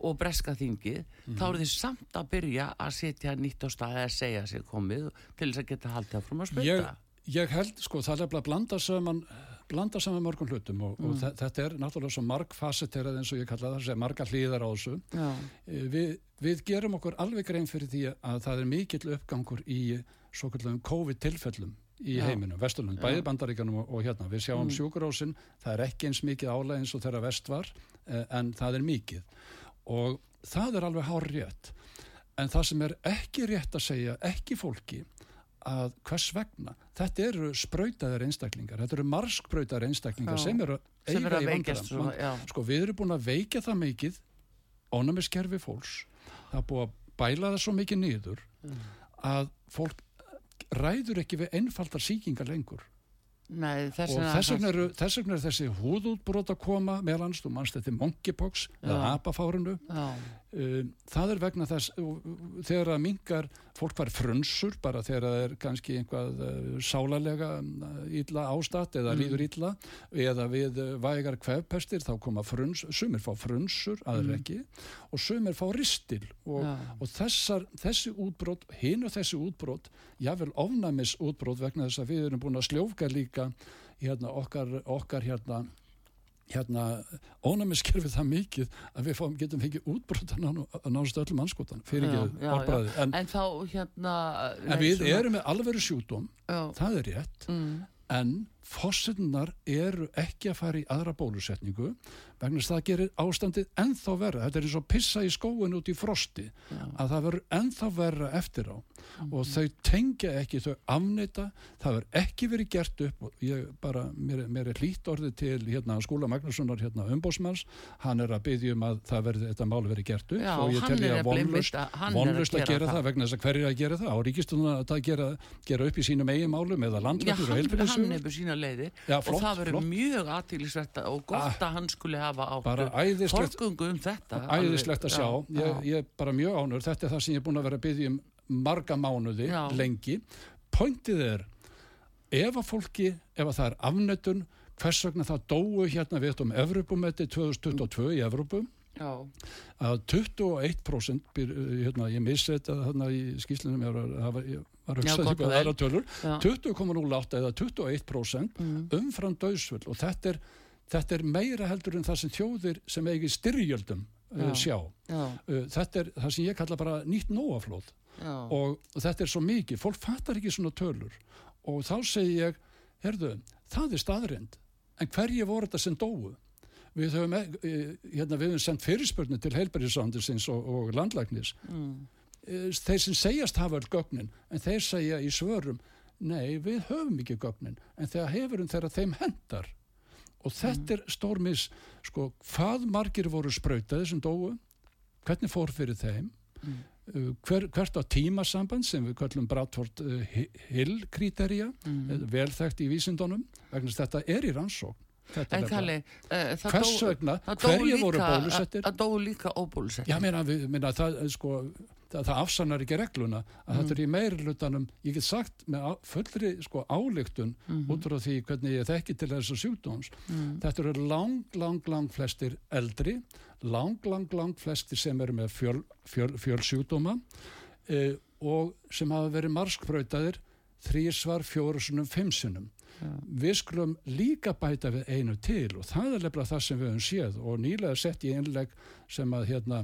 og breska þingið, mm. þá er þið samt að byrja að setja nýtt á staði að segja sér komið til þess að geta haldið áfram að spölda. Ég, ég held, sko, það er að blanda saman blanda saman mörgum hlutum og, mm. og þetta er náttúrulega svo margfasetterað eins og ég kalla það, marga hlýðar á þessu e, við, við gerum okkur alveg grein fyrir því að það er mikill uppgangur í svo kallum COVID-tilfellum í Já. heiminum, Vesturlund, bæði bandaríkanum og, og hérna, við sjáum mm. sjúkurósin það er ekki eins mikið álæg eins og þeirra vest var e, en það er mikið og það er alveg hár rétt en það sem er ekki rétt að segja, ekki fólki að hvers vegna? Þetta eru spröytaðar einstaklingar þetta eru margspröytaðar einstaklingar já. sem eru sem eiga í vandaram sko við erum búin að veika það mikið ónumiskerfi fólks það er búin að bæla það svo mikið nýður mm. að fólk ræður ekki við einfaldar síkingar lengur. Nei, þess og þess vegna eru er þessi húðútbrót að koma meðlans, þú mannst þetta monkeypox eða apafárunu það er vegna þess þegar að mingar fólk var frunsur bara þegar það er kannski einhvað uh, sálarlega ítla uh, ástatt eða mm. líður ítla eða við uh, vægar kvefpestir þá koma fruns, sumir fá frunsur aðra mm. ekki og sumir fá ristil og, ja. og þessar, þessi útbrót, hinn og þessi útbrót jável ofnæmis útbrót vegna þess að við erum búin að sljófka líka hérna, okkar, okkar hérna hérna ónæmiskerfið það mikið að við fáum, getum fengið útbrotan að náðast öllum anskotan fyrir ekki orðbræði en, en þá hérna en við erum með alvegur sjúdóm já. það er rétt mm. en fósitunar eru ekki að fara í aðra bólusetningu vegna þess að það gerir ástandið enþá verra. Þetta er eins og pissa í skóin út í frosti Já. að það verður enþá verra eftir á. Mm og þau tengja ekki þau afneita, það verður ekki verið gert upp og ég bara mér, mér er hlýtt orðið til hérna skóla Magnússonar hérna umbósmanns hann er að byggja um að það verður þetta máli verið gert upp Já, og ég tel ég að vonlust vonlust að gera það, það vegna þess að hverju að gera það. Á ríkistunum að gera, gera upp í sínum málum eða landlættur og það verður mjög aðtílisvert og gott ah. að hann skuli hafa hafa áttu forgöngu um þetta. æðislegt að sjá, ég, ég er bara mjög ánur þetta er það sem ég er búin að vera að byggja um marga mánuði já. lengi. Pointið er ef að fólki, ef að það er afnöttun hvers vegna það dóu hérna við um Evropumetti 2022 í Evropum Já. að 21% hérna, ég missi þetta hérna í skýslunum ég var, ég var hugsaði eitthvað aðra tölur. 20,08 eða 21% mm. umfram döðsvöld og þetta er þetta er meira heldur en það sem þjóðir sem eigi styrjöldum uh, sjá. Uh, þetta er það sem ég kalla bara nýtt nóaflóð. Og, og þetta er svo mikið, fólk fattar ekki svona tölur. Og þá segi ég herðu, það er staðrind en hverji voru þetta sem dóu? Við höfum, e, hérna, við höfum sendt fyrirspörnu til heilbæriðsandisins og, og landlæknis. Mm. Þeir sem segjast hafa öll gögnin en þeir segja í svörum nei, við höfum ekki gögnin en þegar hefurum þeirra þeim hendar og þetta er stórmis sko, hvað margir voru sprautaði sem dóu, hvernig fór fyrir þeim mm. uh, hver, hvert á tímasamband sem við kallum Bratford uh, Hill kriterja mm. velþægt í vísindunum vegna þetta er í rannsókn En Kalli, uh, hvers vegna, hverju voru bólusettir? Það dói líka óbólusettir. Já, mér meina, það, sko, það, það afsannar ekki regluna að mm. þetta er í meirlutanum, ég get sagt með fullri sko, álygtun mm út frá því hvernig ég þekki til þessu sjúkdóms. Mm. Þetta eru lang, lang, lang flestir eldri, lang, lang, lang flestir sem eru með fjöl, fjöl, fjölsjúkdóma eh, og sem hafa verið marskpröytaðir þrísvar, fjórusunum, fimmsunum við skulum líka bæta við einu til og það er lefnilega það sem við höfum séð og nýlega sett í einleg sem að hérna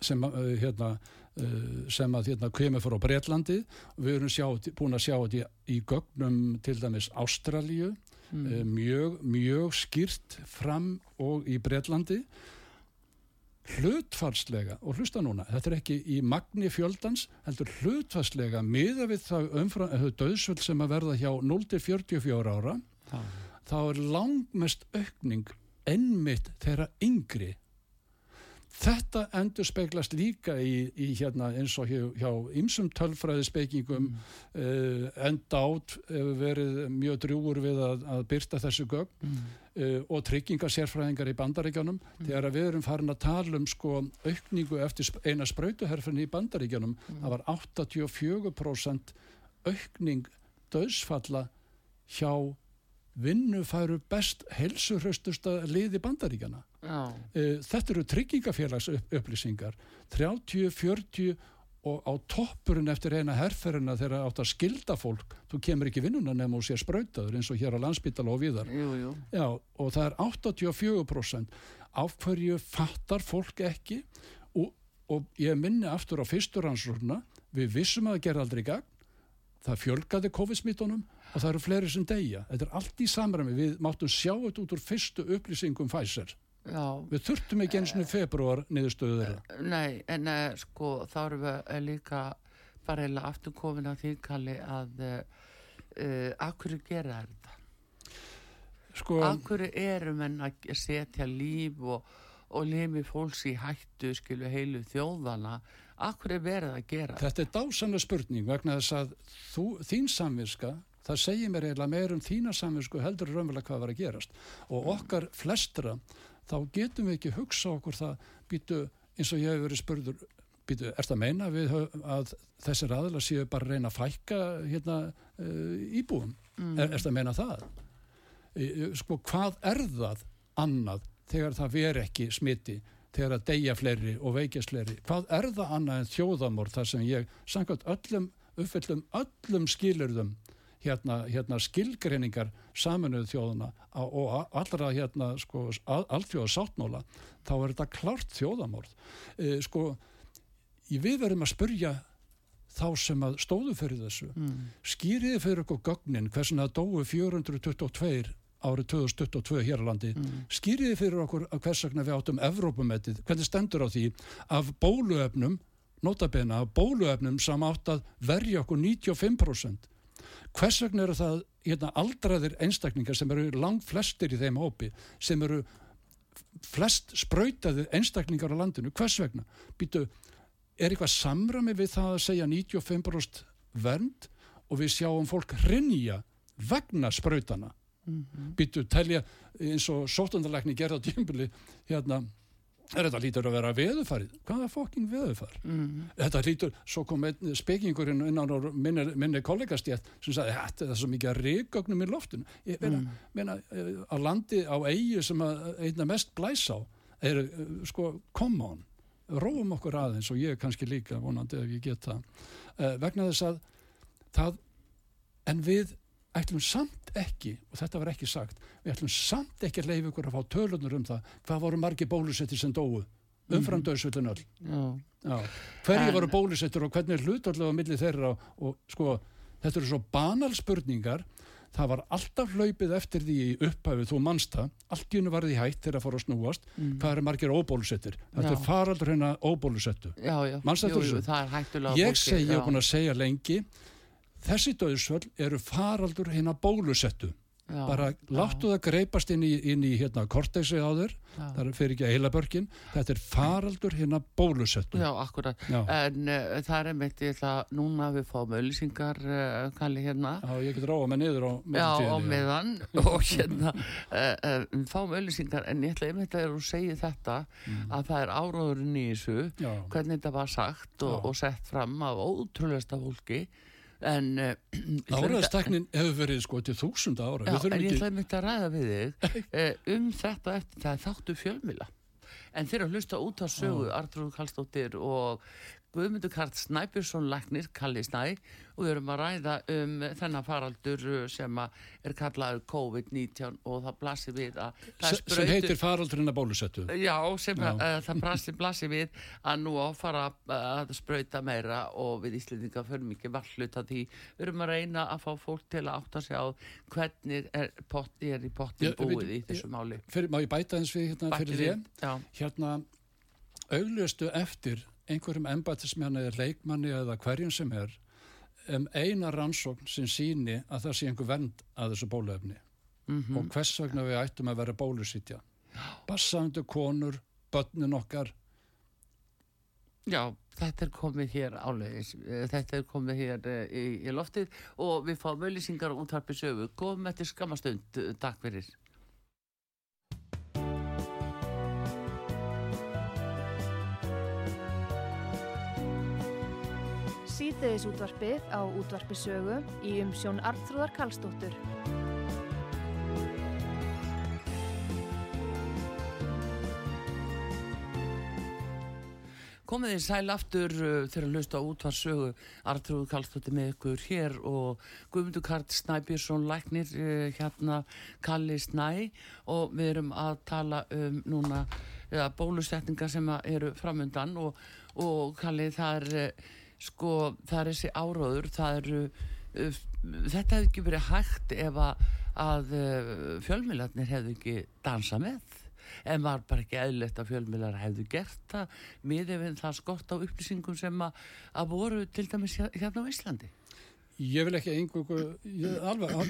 sem uh, hérna uh, sem að hérna kemur frá Breitlandi og við erum sjá, búin að sjá þetta í, í gögnum til dæmis Ástralju mm. Uh, mjög, mjög skýrt fram og í Breitlandi hlutfarslega, og hlusta núna, þetta er ekki í magni fjöldans, heldur hlutfarslega miða við það umfram, döðsvöld sem að verða hjá 0-44 ára, ah. þá er langmest aukning ennmitt þeirra yngri Þetta endur speiklast líka í, í hérna eins og hjá ymsum tölfræðispekingum mm. uh, enda átt hefur verið mjög drjúur við að, að byrsta þessu gögn mm. uh, og tryggingasérfræðingar í bandaríkjanum mm. þegar við erum farin að tala um sko aukningu eftir eina spröytuherfinn í bandaríkjanum mm. það var 84% aukning döðsfalla hjá vinnufæru best helsurhaustusta liði bandaríkjana Já. Eh, þetta eru tryggingafélags upplýsingar 30, 40 og á toppurinn eftir eina herrferina þegar átt að skilda fólk. Þú kemur ekki vinnuna nefnum og sé sprautaður eins og hér á landsbytala og viðar jú, jú. Já, og það er 84% af hverju fattar fólk ekki? Og, og ég minni aftur á fyrsturansruna við vissum að það ger aldrei gang það fjölgaði COVID-smittunum og það eru fleiri sem deyja þetta er allt í samræmi, við máttum sjá þetta út úr fyrstu upplýsingum Pfizer Já. Við þurftum ekki eins og februar niðurstöðu þeirra. Eh, nei, en uh, sko þá erum við eh, líka bara eða afturkofin að því kalli að uh, akkur gera þetta? Sko, akkur erum en að setja líf og, og lifi fólks í hættu skilu heilu þjóðana akkur er verið að gera þetta? Þetta er dásanlega spurning vegna þess að þú, þín samvirska það segir mér eiginlega meir um þína samvinsku heldur raunverulega hvað var að gerast. Og okkar flestra þá getum við ekki hugsa okkur það býtu eins og ég hef verið spurður býtu, er það að meina við að þessir aðla séu bara að reyna að fækka hérna uh, íbúum? Mm. er, er það að meina það? Sko hvað er það annað þegar það veri ekki smiti þegar að deyja fleiri og veikjast fleiri? Hvað er það annað en þjóðamór þar sem ég samkvæmt öllum uppfyllum öllum skilurðum hérna, hérna skilgreiningar saminuð þjóðuna og allra hérna sko allþjóða sáttmála þá er þetta klart þjóðamorð e, sko við verðum að spurja þá sem að stóðu fyrir þessu. Mm. skýriði fyrir okkur gögnin hversin að dói 422 árið 2022 hér á landi? Mm. skýriði fyrir okkur að hvers vegna við áttum Evrópumettið, hvernig stendur á því? Af bóluefnum notabena af bóluefnum sem átt að verja okkur 95% hvers vegna eru það hérna, aldraðir einstakningar sem eru langt flestir í þeim hópi sem eru flest spröytaðir einstakningar á landinu, hvers vegna? Býtu, er eitthvað samrami við það að segja 95% vernd og við sjáum fólk hrinja vegna spröytana mm -hmm. býtu, telja eins og sótundarleikni gerða tímbili hérna Þetta lítur að vera veðufarið. Hvaða fokking veðufar? Mm. Þetta lítur, svo kom einn spekingurinn innan á minni, minni kollegastjætt sem sagði, þetta er svo mikið að reygögnum í loftun. Ég mm. meina eh, að landi á eigi sem að einna mest blæs á er, eh, sko, come on, róum okkur aðeins og ég kannski líka vonandi ef ég get það. Uh, vegna þess að það, en við ætlum samt ekki, og þetta var ekki sagt við ætlum samt ekki að leiða ykkur að fá tölunur um það, hvað voru margi bólusettir sem dóu, umfram döðsvöldun öll. Hverju voru bólusettir og hvernig er hlutallega á milli þeirra? Og, og sko, þetta eru svo banal spurningar. Það var alltaf hlaupið eftir því í upphæfið, þú mannsta, allt í unnu var því hægt þegar það fór að snúast, mm. hvað er margir óbólusettir, þetta er faraldur hérna óbólusettu mannsta þessu, ég segi og búin að segja lengi þessi döðsvöld eru faraldur hérna bólusettu. Já, bara láttu það greipast inn í, inn í hérna kortexi á þér. Það fyrir ekki að heila börkin. Þetta er faraldur hérna bólusettu. Já, akkurat, Já. en uh, það er einmitt ég ætla, núna við fáum öllisingar uh, eh, kalli hérna. Já, ég get ráða með niður á Já, á meðan. [laughs] Og hérna uh, fáum öllisingar, en ég ætla einmitt að þú segir þetta mm. að það er áróðurinn í þessu Já. hvernig þetta var sagt og, og sett fram af ótrúlega fólki. en uh, [clears throat] áraðstaknin hefur verið sko til þúsund ára. Já, en ég ætlaði myndi að ræða við þig [laughs] uh, um þetta eftir það þáttu fjölmila en þeir að hlusta út á sögu Artur Kallstóttir og Guðmundur Karl Snæbjörnsson Lagnir, Kalli Snæ og við erum að ræða um þennan faraldur sem er kallað COVID-19 og það blasir við að sprautu, sem heitir faraldurinn að bólusettu. Já, sem já. Að, það blasir, blasir við að nú áfara að sprauta meira og við Íslandinga förum ekki vallut að því. Við erum að reyna að fá fólk til að átta sig á hvernig er, pot, er í pottin búið við, í þessu máli. fyrir, Má ég bæta eins við hérna fyrir því hérna augljöstu eftir einhverjum embætismenni eða leikmanni eða hverjum sem er um eina rannsókn sem síni að það sé einhver vend að þessu bólöfni mm -hmm. og hvers vegna við ættum að vera bólusítja bassandu konur, börnin okkar. Já, þetta er komið hér álegis þetta er komið hér uh, í, í loftið og við fáum auðlýsingar út harpið sögu, góðum eftir skamastund takk fyrir síðdeðis útvarpið á útvarpisögu í umsjón Arnþróðar Kallstóttur. Komið þið sæl aftur uh, þegar að hlusta á útvarsögu Artrúð Kallstóttir með ykkur hér og Guðmundur Karl Snæbjörnsson læknir uh, hérna Kalli Snæ og við erum að tala um núna bólusetningar sem eru framundan og, og Kalli það er uh, sko það er þessi áróður það eru uh, þetta hefði ekki verið hægt ef að, að uh, fjölmiðlarnir hefði ekki dansa með. En var bara ekki eðlert að fjölmiðlar hefðu gert það með ef það skort á upplýsingum sem að, að voru til dæmis hérna á Íslandi Ég vil ekki einhverju, ég,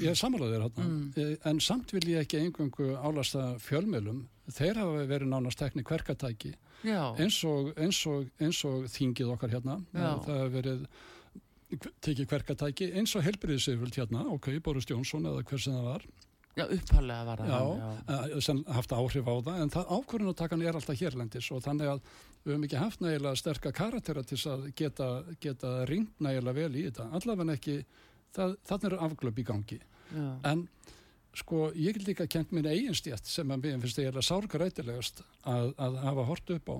ég er samanlæðir hérna, mm. en samt vil ég ekki einhverju álasta fjölmiðlum, þeir hafa verið nánast teknik verkatæki eins og, eins, og, eins og þingið okkar hérna. Já. það hefur verið tekið hverkatæki eins og helbriðisiföld hérna ok, Boris Jónsson eða hver sem það var Já, upphæflega var það já, já. sem haft áhrif á það en það ákvörðunartakan er alltaf hérlendis og þannig að við höfum ekki haft nægilega sterkar karaktera til að geta, geta ringt nægilega vel í þetta. Allavega ekki, það, þannig er afglöp í gangi. En sko ég get líka kent minn eigin stjætt sem að mér finnst eiginlega sárgarætilegast að, að hafa hort upp á.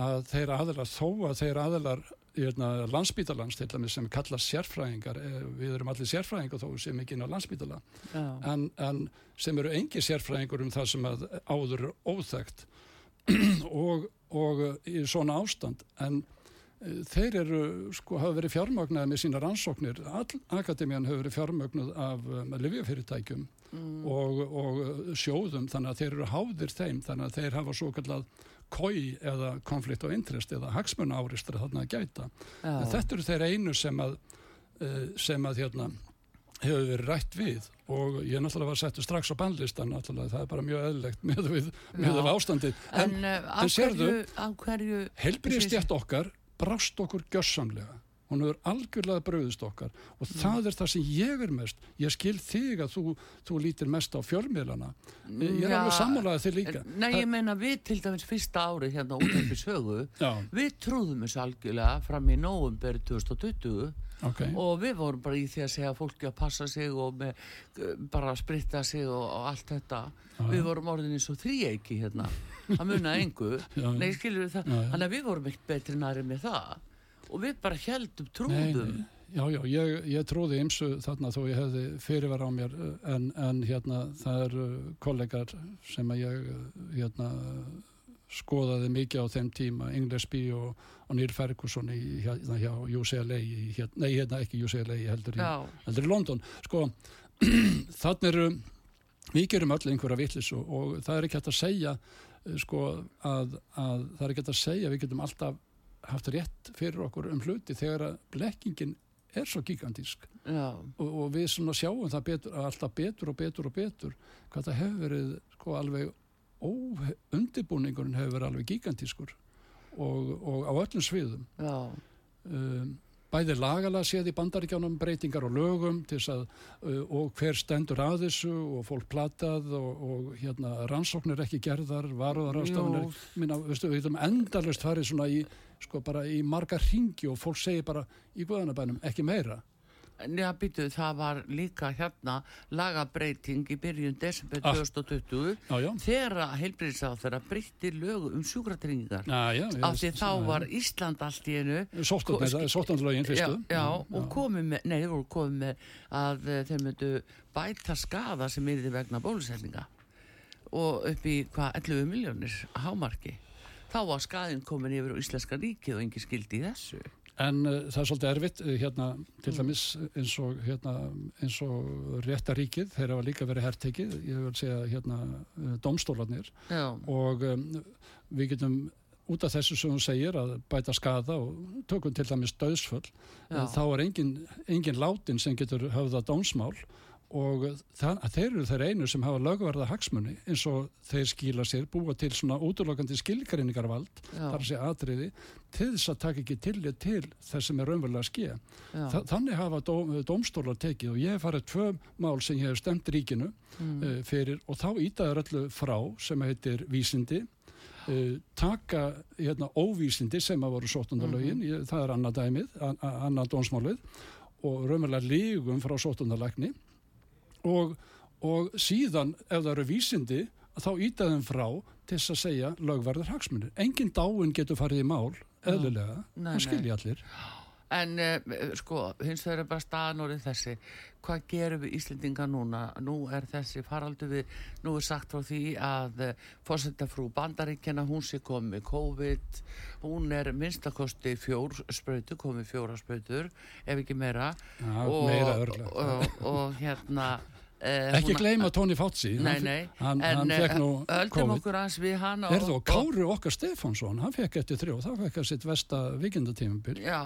Að þeir aðlar þó að þeir aðlar landsbítalans til dæmis sem kalla sérfræðingar eh, við erum allir sérfræðingar þó sem ekki inn á landsbítala en, en sem eru engi sérfræðingur um það sem áður óþægt [clears throat] og, og í svona ástand en þeir eru, sko, hafa verið fjármögnuð með sína rannsóknir, all akademían hafa verið fjármögnuð af um, livjafyrirtækjum mm. og, og sjóðum þannig að þeir eru háðir þeim þannig að þeir hafa svo kallað kói eða konflikt og interest eða hagsmunna áristra þarna að gæta. Já. en þetta eru þeir einu sem að uh, sem að hérna hefur verið rætt við. Og ég náttúrulega var settu strax á bannlistan náttúrulega það er bara mjög eðlegt með, með, með ástandi en, en, uh, en sérðu helbriðstjætt okkar brást okkur gjössamlega hún hefur algjörlega bröðist okkar. Og mm. það er það sem ég er mest ég skil þig að þú, þú lítir mest á fjölmiðlana. Ég er ja, alveg sammálaðið þig líka. Nei, ég meina við til dæmis fyrsta ári hérna út af því sögu við trúðum þessu algjörlega fram í nógumber 2020 Okay. og við vorum bara í því að segja fólki að passa sig og með, bara að spritta sig og, og allt þetta. Ah, við vorum orðin eins og þrýeiki hérna. Að munna engu. [laughs] Nei, skilur, það, þannig að við vorum ekkert betri næri með það og við bara heldum trúðum. Nei, Já, já, ég, ég trúði ymsu þarna þó ég hefði fyrirvar á mér en, en hérna það eru kollegar sem að ég hérna skoðaði mikið á þeim tíma Inglesby og, og Neil Ferguson í, hérna hjá UCLA hérna, nei hérna ekki UCLA heldur í, heldur í London. Sko [clears throat] þannig eru við gerum öll einhverja vittlis og, og það er ekki hægt að segja sko að, að það er ekki hægt að segja við getum alltaf haft rétt fyrir okkur um hluti þegar að blekkingin er svo gigantísk. Og, og við svona sjáum það betur, alltaf betur og betur og betur hvað það hefur verið sko alveg óundibúningurinn hefur verið alveg gigantískur og, og á öllum sviðum. Um, bæði lagalega séð í bandaríkjánum breytingar og lögum að, uh, og hver stendur að þessu og fólk platað og, og hérna, rannsóknir ekki gerðar varuðar ástafanir við höfum endalust farið svona í, sko, í marga ringi og fólk segir bara í guðanabænum ekki meira Já, býtu, það var líka hérna lagabreiting í byrjun desember ah. 2020 já, já. þegar heilbríðsáð þeirra breytti lögu um sjúkratringar af því þá var Ísland allt í enu Sóttanlögin fyrstu. Já, og komið með, nei, voru komið með að eh, þeir myndu bæta skada sem er því vegna bólusetninga og upp í hvað 11 miljónir hámarki. Þá var skadin komin yfir á Íslenska ríkið og engi skildi í þessu En uh, það er svolítið erfitt uh, hérna til mm. dæmis eins og, hérna, eins og réttaríkið, þeir hafa líka verið herrtekið, ég vil segja hérna uh, domstólanir og um, við getum út af þessu sem hún segir að bæta skada og tökum til dæmis döðsföll, þá er engin, engin látin sem getur höfða dómsmál og það, þeir eru þeir einu sem hafa lögverða hagsmunni eins og þeir skýla sér búa til svona útlokandi skilgreiningarvald þar sé atriði til þess að taka ekki tillit til þess sem er raunverulega að skilja Þa, þannig hafa dó, dómstólar tekið og ég hef farið tvö mál sem ég hef stemt ríkinu mm. uh, fyrir og þá ítaður öllu frá sem heitir vísindi uh, taka hérna óvísindi sem að voru sótundalögin, mm -hmm. það er annað dæmið annað dómsmálið og raunverulega lígum frá sótundalækni og, og síðan ef það eru vísindi þá ítaðum frá til þess að segja lögverðar hagsmunir. Engin dáin getur farið í mál, eðlulega, það skilji allir. En uh, sko, hins vegar er bara staðan orðið þessi. Hvað gerum við Íslendinga núna? Nú er þessi faraldu við, nú er sagt frá því að uh, fórsetafrú bandaríkjana, hún sé komið COVID, hún er minnstakosti fjór spröytu, komið fjóra spröytur, ef ekki meira. Já, og, meira. Og, og, og hérna Uh, ekki gleyma Tóni Fátsi hann, en hann fekk nú aðeins við hann er þú, Káru okkar Stefánsson hann fekk eftir þrjó, það fekk að sitt vesta vikindatímumbil já,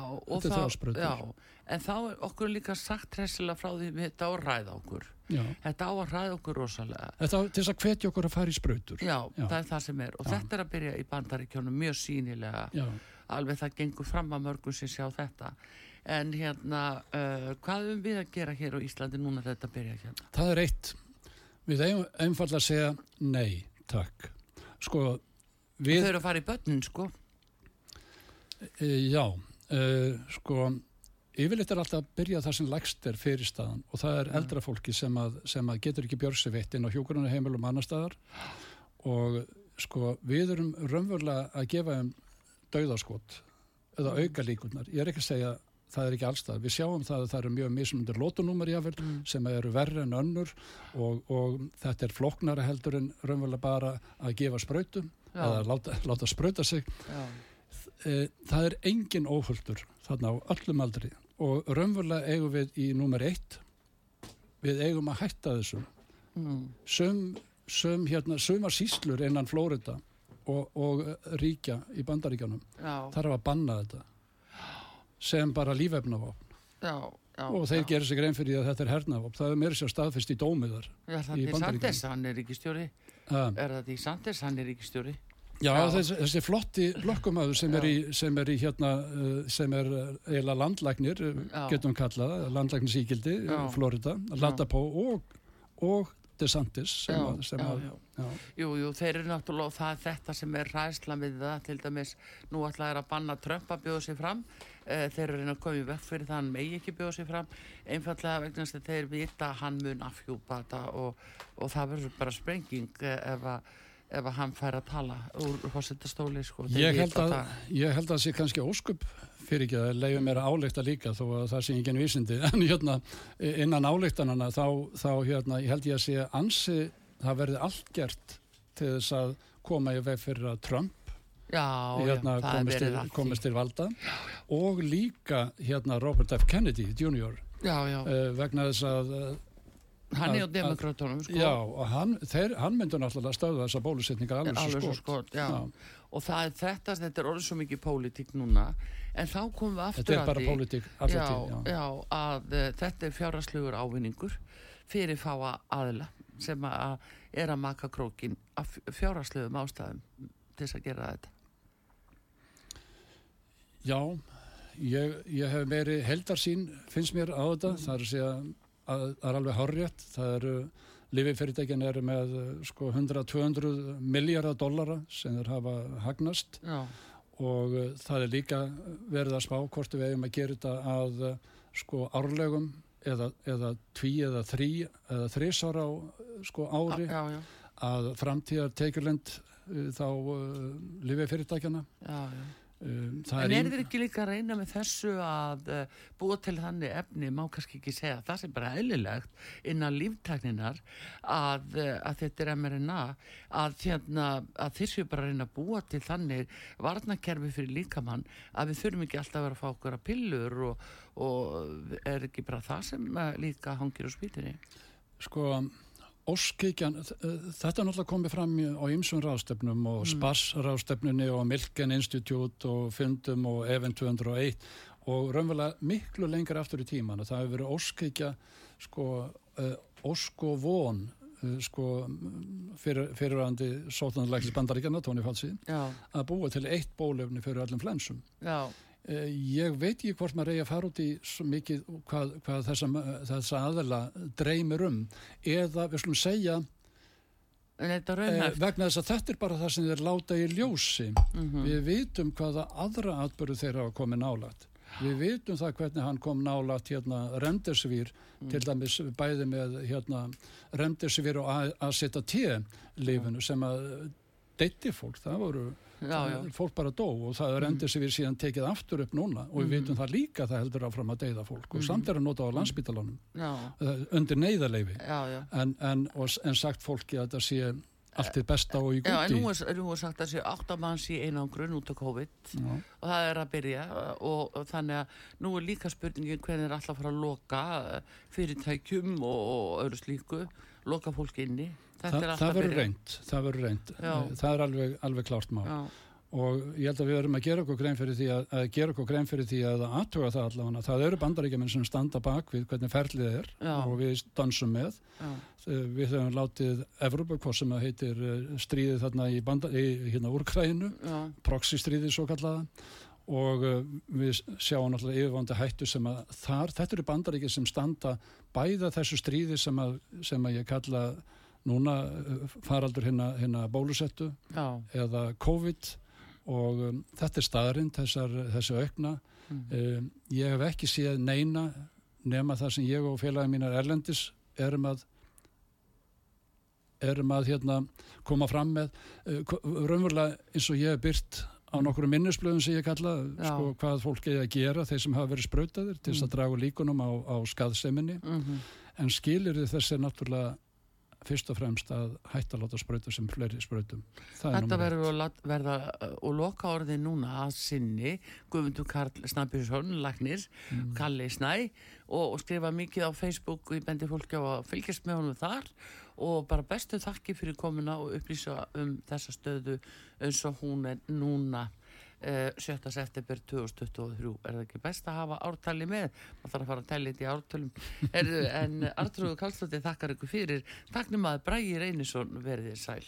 en þá er okkur líka sagt hressilega frá því þetta á að ræða okkur. Já. þetta á að ræða okkur rosalega. Þetta til þess að hvetja okkur að fara í spröytur já, já, það er það sem er. Og þetta er að byrja í bandaríkjónum mjög sínilega alveg það gengur fram að mörgum sem sjá þetta en hérna uh, hvað um við að gera hér á Íslandi núna þetta byrja hérna? Það er eitt. Við eigum einfalla að segja nei, takk. Sko við þau eru að fara í börnin sko. E, já e, sko yfirleitt er alltaf að byrja það sem lægst er fyrir staðan og það er eldra fólki sem að, sem að getur ekki björnseveitt inn á hjókuruna heimilum annar staðar. Og sko við erum raunverulega að gefa um dauðaskot eða auka líkunar, ég er ekki að segja það er ekki allstað. Við sjáum það að það eru mjög mismundir lótunúmer jáfnvel mm. sem eru verri en önnur og, og þetta er floknara heldur en raunverulega bara að gefa spröytum eða láta, láta spröyta sig. E, það er engin óhulltur þarna á öllum aldri og raunverulega eigum við í númer eitt við eigum að hætta þessum. Mm. Sum, sum, hérna, sumar síslur innan Flórida og, og ríkja í bandaríkjanum þarf að banna þetta sem bara lífefnavopn. Já, já, og þeir gerir sig grein fyrir að þetta er hernavopn. Það er mér sér staðfest í dómiðar Já, það er Sanders, hann er ekki stjóri Er það í Sanders, hann er ekki stjóri Já, já. Þessi, þessi flotti blokkumæður sem, sem er í hérna uh, sem er uh, eiginlega landlæknir uh, getum kallað, landlæknisíkildi Florida, Latapó og, og DeSantis sem já, að, sem já, að, já. Jú, jú, þeir eru náttúrulega það þetta sem er ræðsla við það til dæmis, nú ætlaði að banna Trump að bjóða sér fram þeir eru reyna að koma í vekk fyrir það hann megi ekki bjóða sér fram. Einfallega vegna þess að þeir vita að hann mun afhjúpa þetta og, og það verður bara sprenging uh, ef að ef að hann fær að tala úr hósettastóli sko, ég ég held að það sé kannski óskup fyrir ekki að leiði mér að áleikta líka þó að það sé ekki vísindi. [laughs] En hérna innan áleiktanana þá, þá hérna ég held ég að sé ansi það verði allt gert til þess að koma í veg fyrir að Trump já, hérna já, komist, til, komist til valda já, og líka hérna Robert F. Kennedy Jr. Uh, vegna þess að uh, hann er á demokrátunum sko. já, og hann, þeir, hann myndur náttúrulega stöðu þessa bólusetningar alveg, svo já. Já. og það er þetta, þetta er orðið svo mikið pólitík núna, en þá komum við aftur já, já, að uh, þetta er fjáraslugur ávinningur fyrir fáa aðla sem að er að maka krókin af fjárasluðum ástæðum til þess að gera þetta Já, ég, ég hef meiri heldarsýn finnst mér á þetta, mm. það er að segja að það er alveg horrið, það eru lififyrirtækin eru með sko 100-200 miljardar dollara sem þeir hafa hagnast Já. og uh, það er líka verið að spá hvort við hefum að gera þetta að sko árlegum eða, eða tví eða þrý eða þrísar á sko ári já, já. að framtíðar teikurlend uh, þá uh, lififyrirtækjana Já, já Um, en er þið ekki líka að reyna með þessu að uh, búa til þannig efni, má kannski ekki segja það sem bara eðlilegt innan líftakninar að, uh, að þetta er mRNA að, hérna, að þessu bara reyna að búa til þannig varnakerfi fyrir líkamann að við þurfum ekki alltaf að vera að fá okkur að pillur og, og er ekki bara það sem uh, líka hangir á spýtinni Sko Óskíkjan, þetta er náttúrulega komið fram á ymsum ráðstefnum og mm. SPAS ráðstefnunni og Milken Institute og Fundum og Event 201 og raunverulega miklu lengur aftur í tíman það hefur verið óskíkja sko, uh, ósk og von uh, sko, fyrir, fyrirvæðandi sótanarleiklis bandaríkjana, Tóni Falsi að búa til eitt bólefni fyrir öllum flensum. Já. Eh, ég veit ekki hvort maður eigi að fara út í svo mikið hvað, hvað þessa, þessa aðela dreymir um. Eða við slumum segja e, vegna þess að þetta er bara það sem þeir láta í ljósi. Mm -hmm. við vitum hvaða aðra atbyrðu þeirra hafa komið nálagt við vitum það hvernig hann kom nálagt hérna remdesvír mm. til dæmis bæði með hérna remdesvír og AZT-lifinu sem að deytti fólk, það voru já, já. fólk bara dó og það er endur sem við síðan tekið aftur upp núna og við vitum það líka það heldur áfram að deyða fólk og samt er að nota á mhm. landsbytalanum uh, undir neyðarleifi en, en, en sagt fólki að það sé allt er besta og í gúti Já, en nú er, nú er sagt að það sé 8 manns í einangrun út á COVID Já. og það er að byrja og, og þannig að nú er líka spurningin hvernig er alltaf að fara að loka uh, fyrirtækjum og, og öðru slíku loka fólk inni. Þa, það verður reynd það verður reynd, það er alveg, alveg klárt má Já. Og ég held að við verðum að gera okkur grein fyrir því að, að gera okkur grein fyrir því að aðtuga það allavega, það eru bandaríkjuminn sem standa bak við hvernig ferlið er Já. og við dansum með Já. við höfum látið Evropa, hvað sem að heitir eh, stríðið þarna í, banda, í hérna úrkræðinu, proxy stríðið svo kallaða og uh, við sjáum náttúrulega yfirvandi hættu sem að þar, þetta eru bandaríkir sem standa bæða þessu stríði sem að, sem að ég kalla núna uh, faraldur hérna, hérna bólusettu Já. eða COVID og um, þetta er þessar, þessu aukna mm. um, ég hef ekki séð neina nema það sem ég og félagin mínar Erlendis erum að erum að hérna koma fram með uh, raunverulega eins og ég hef byrt á nokkru minnisblöðum sem ég kalla sko, hvað fólk að gera þeir sem hafa verið spröytadir til þess mm. að draga líkunum á, á skaðseminni mm -hmm. en skilir þess er náttúrulega fyrst og fremst að hætta að láta spröytu sem fleiri spröytum. Þetta verður að verða og loka orði núna að sinni Guðmundur Karl Snabjörnsson Lagnir, mm. Kalli Snæ og, og skrifa mikið á Facebook og ég bendi fólki á að fylgjast með honum þar og bara bestu þakki fyrir komuna og upplýsa um þessa stöðu eins og hún er núna 7. Eh, september 2023 er það ekki best að hafa ártali með? Maður þarf að fara að tellja þetta í ártalum en Artrúðu Kallstóttir þakkar ykkur fyrir. Takknum að Brægir Einarsson verðið sæl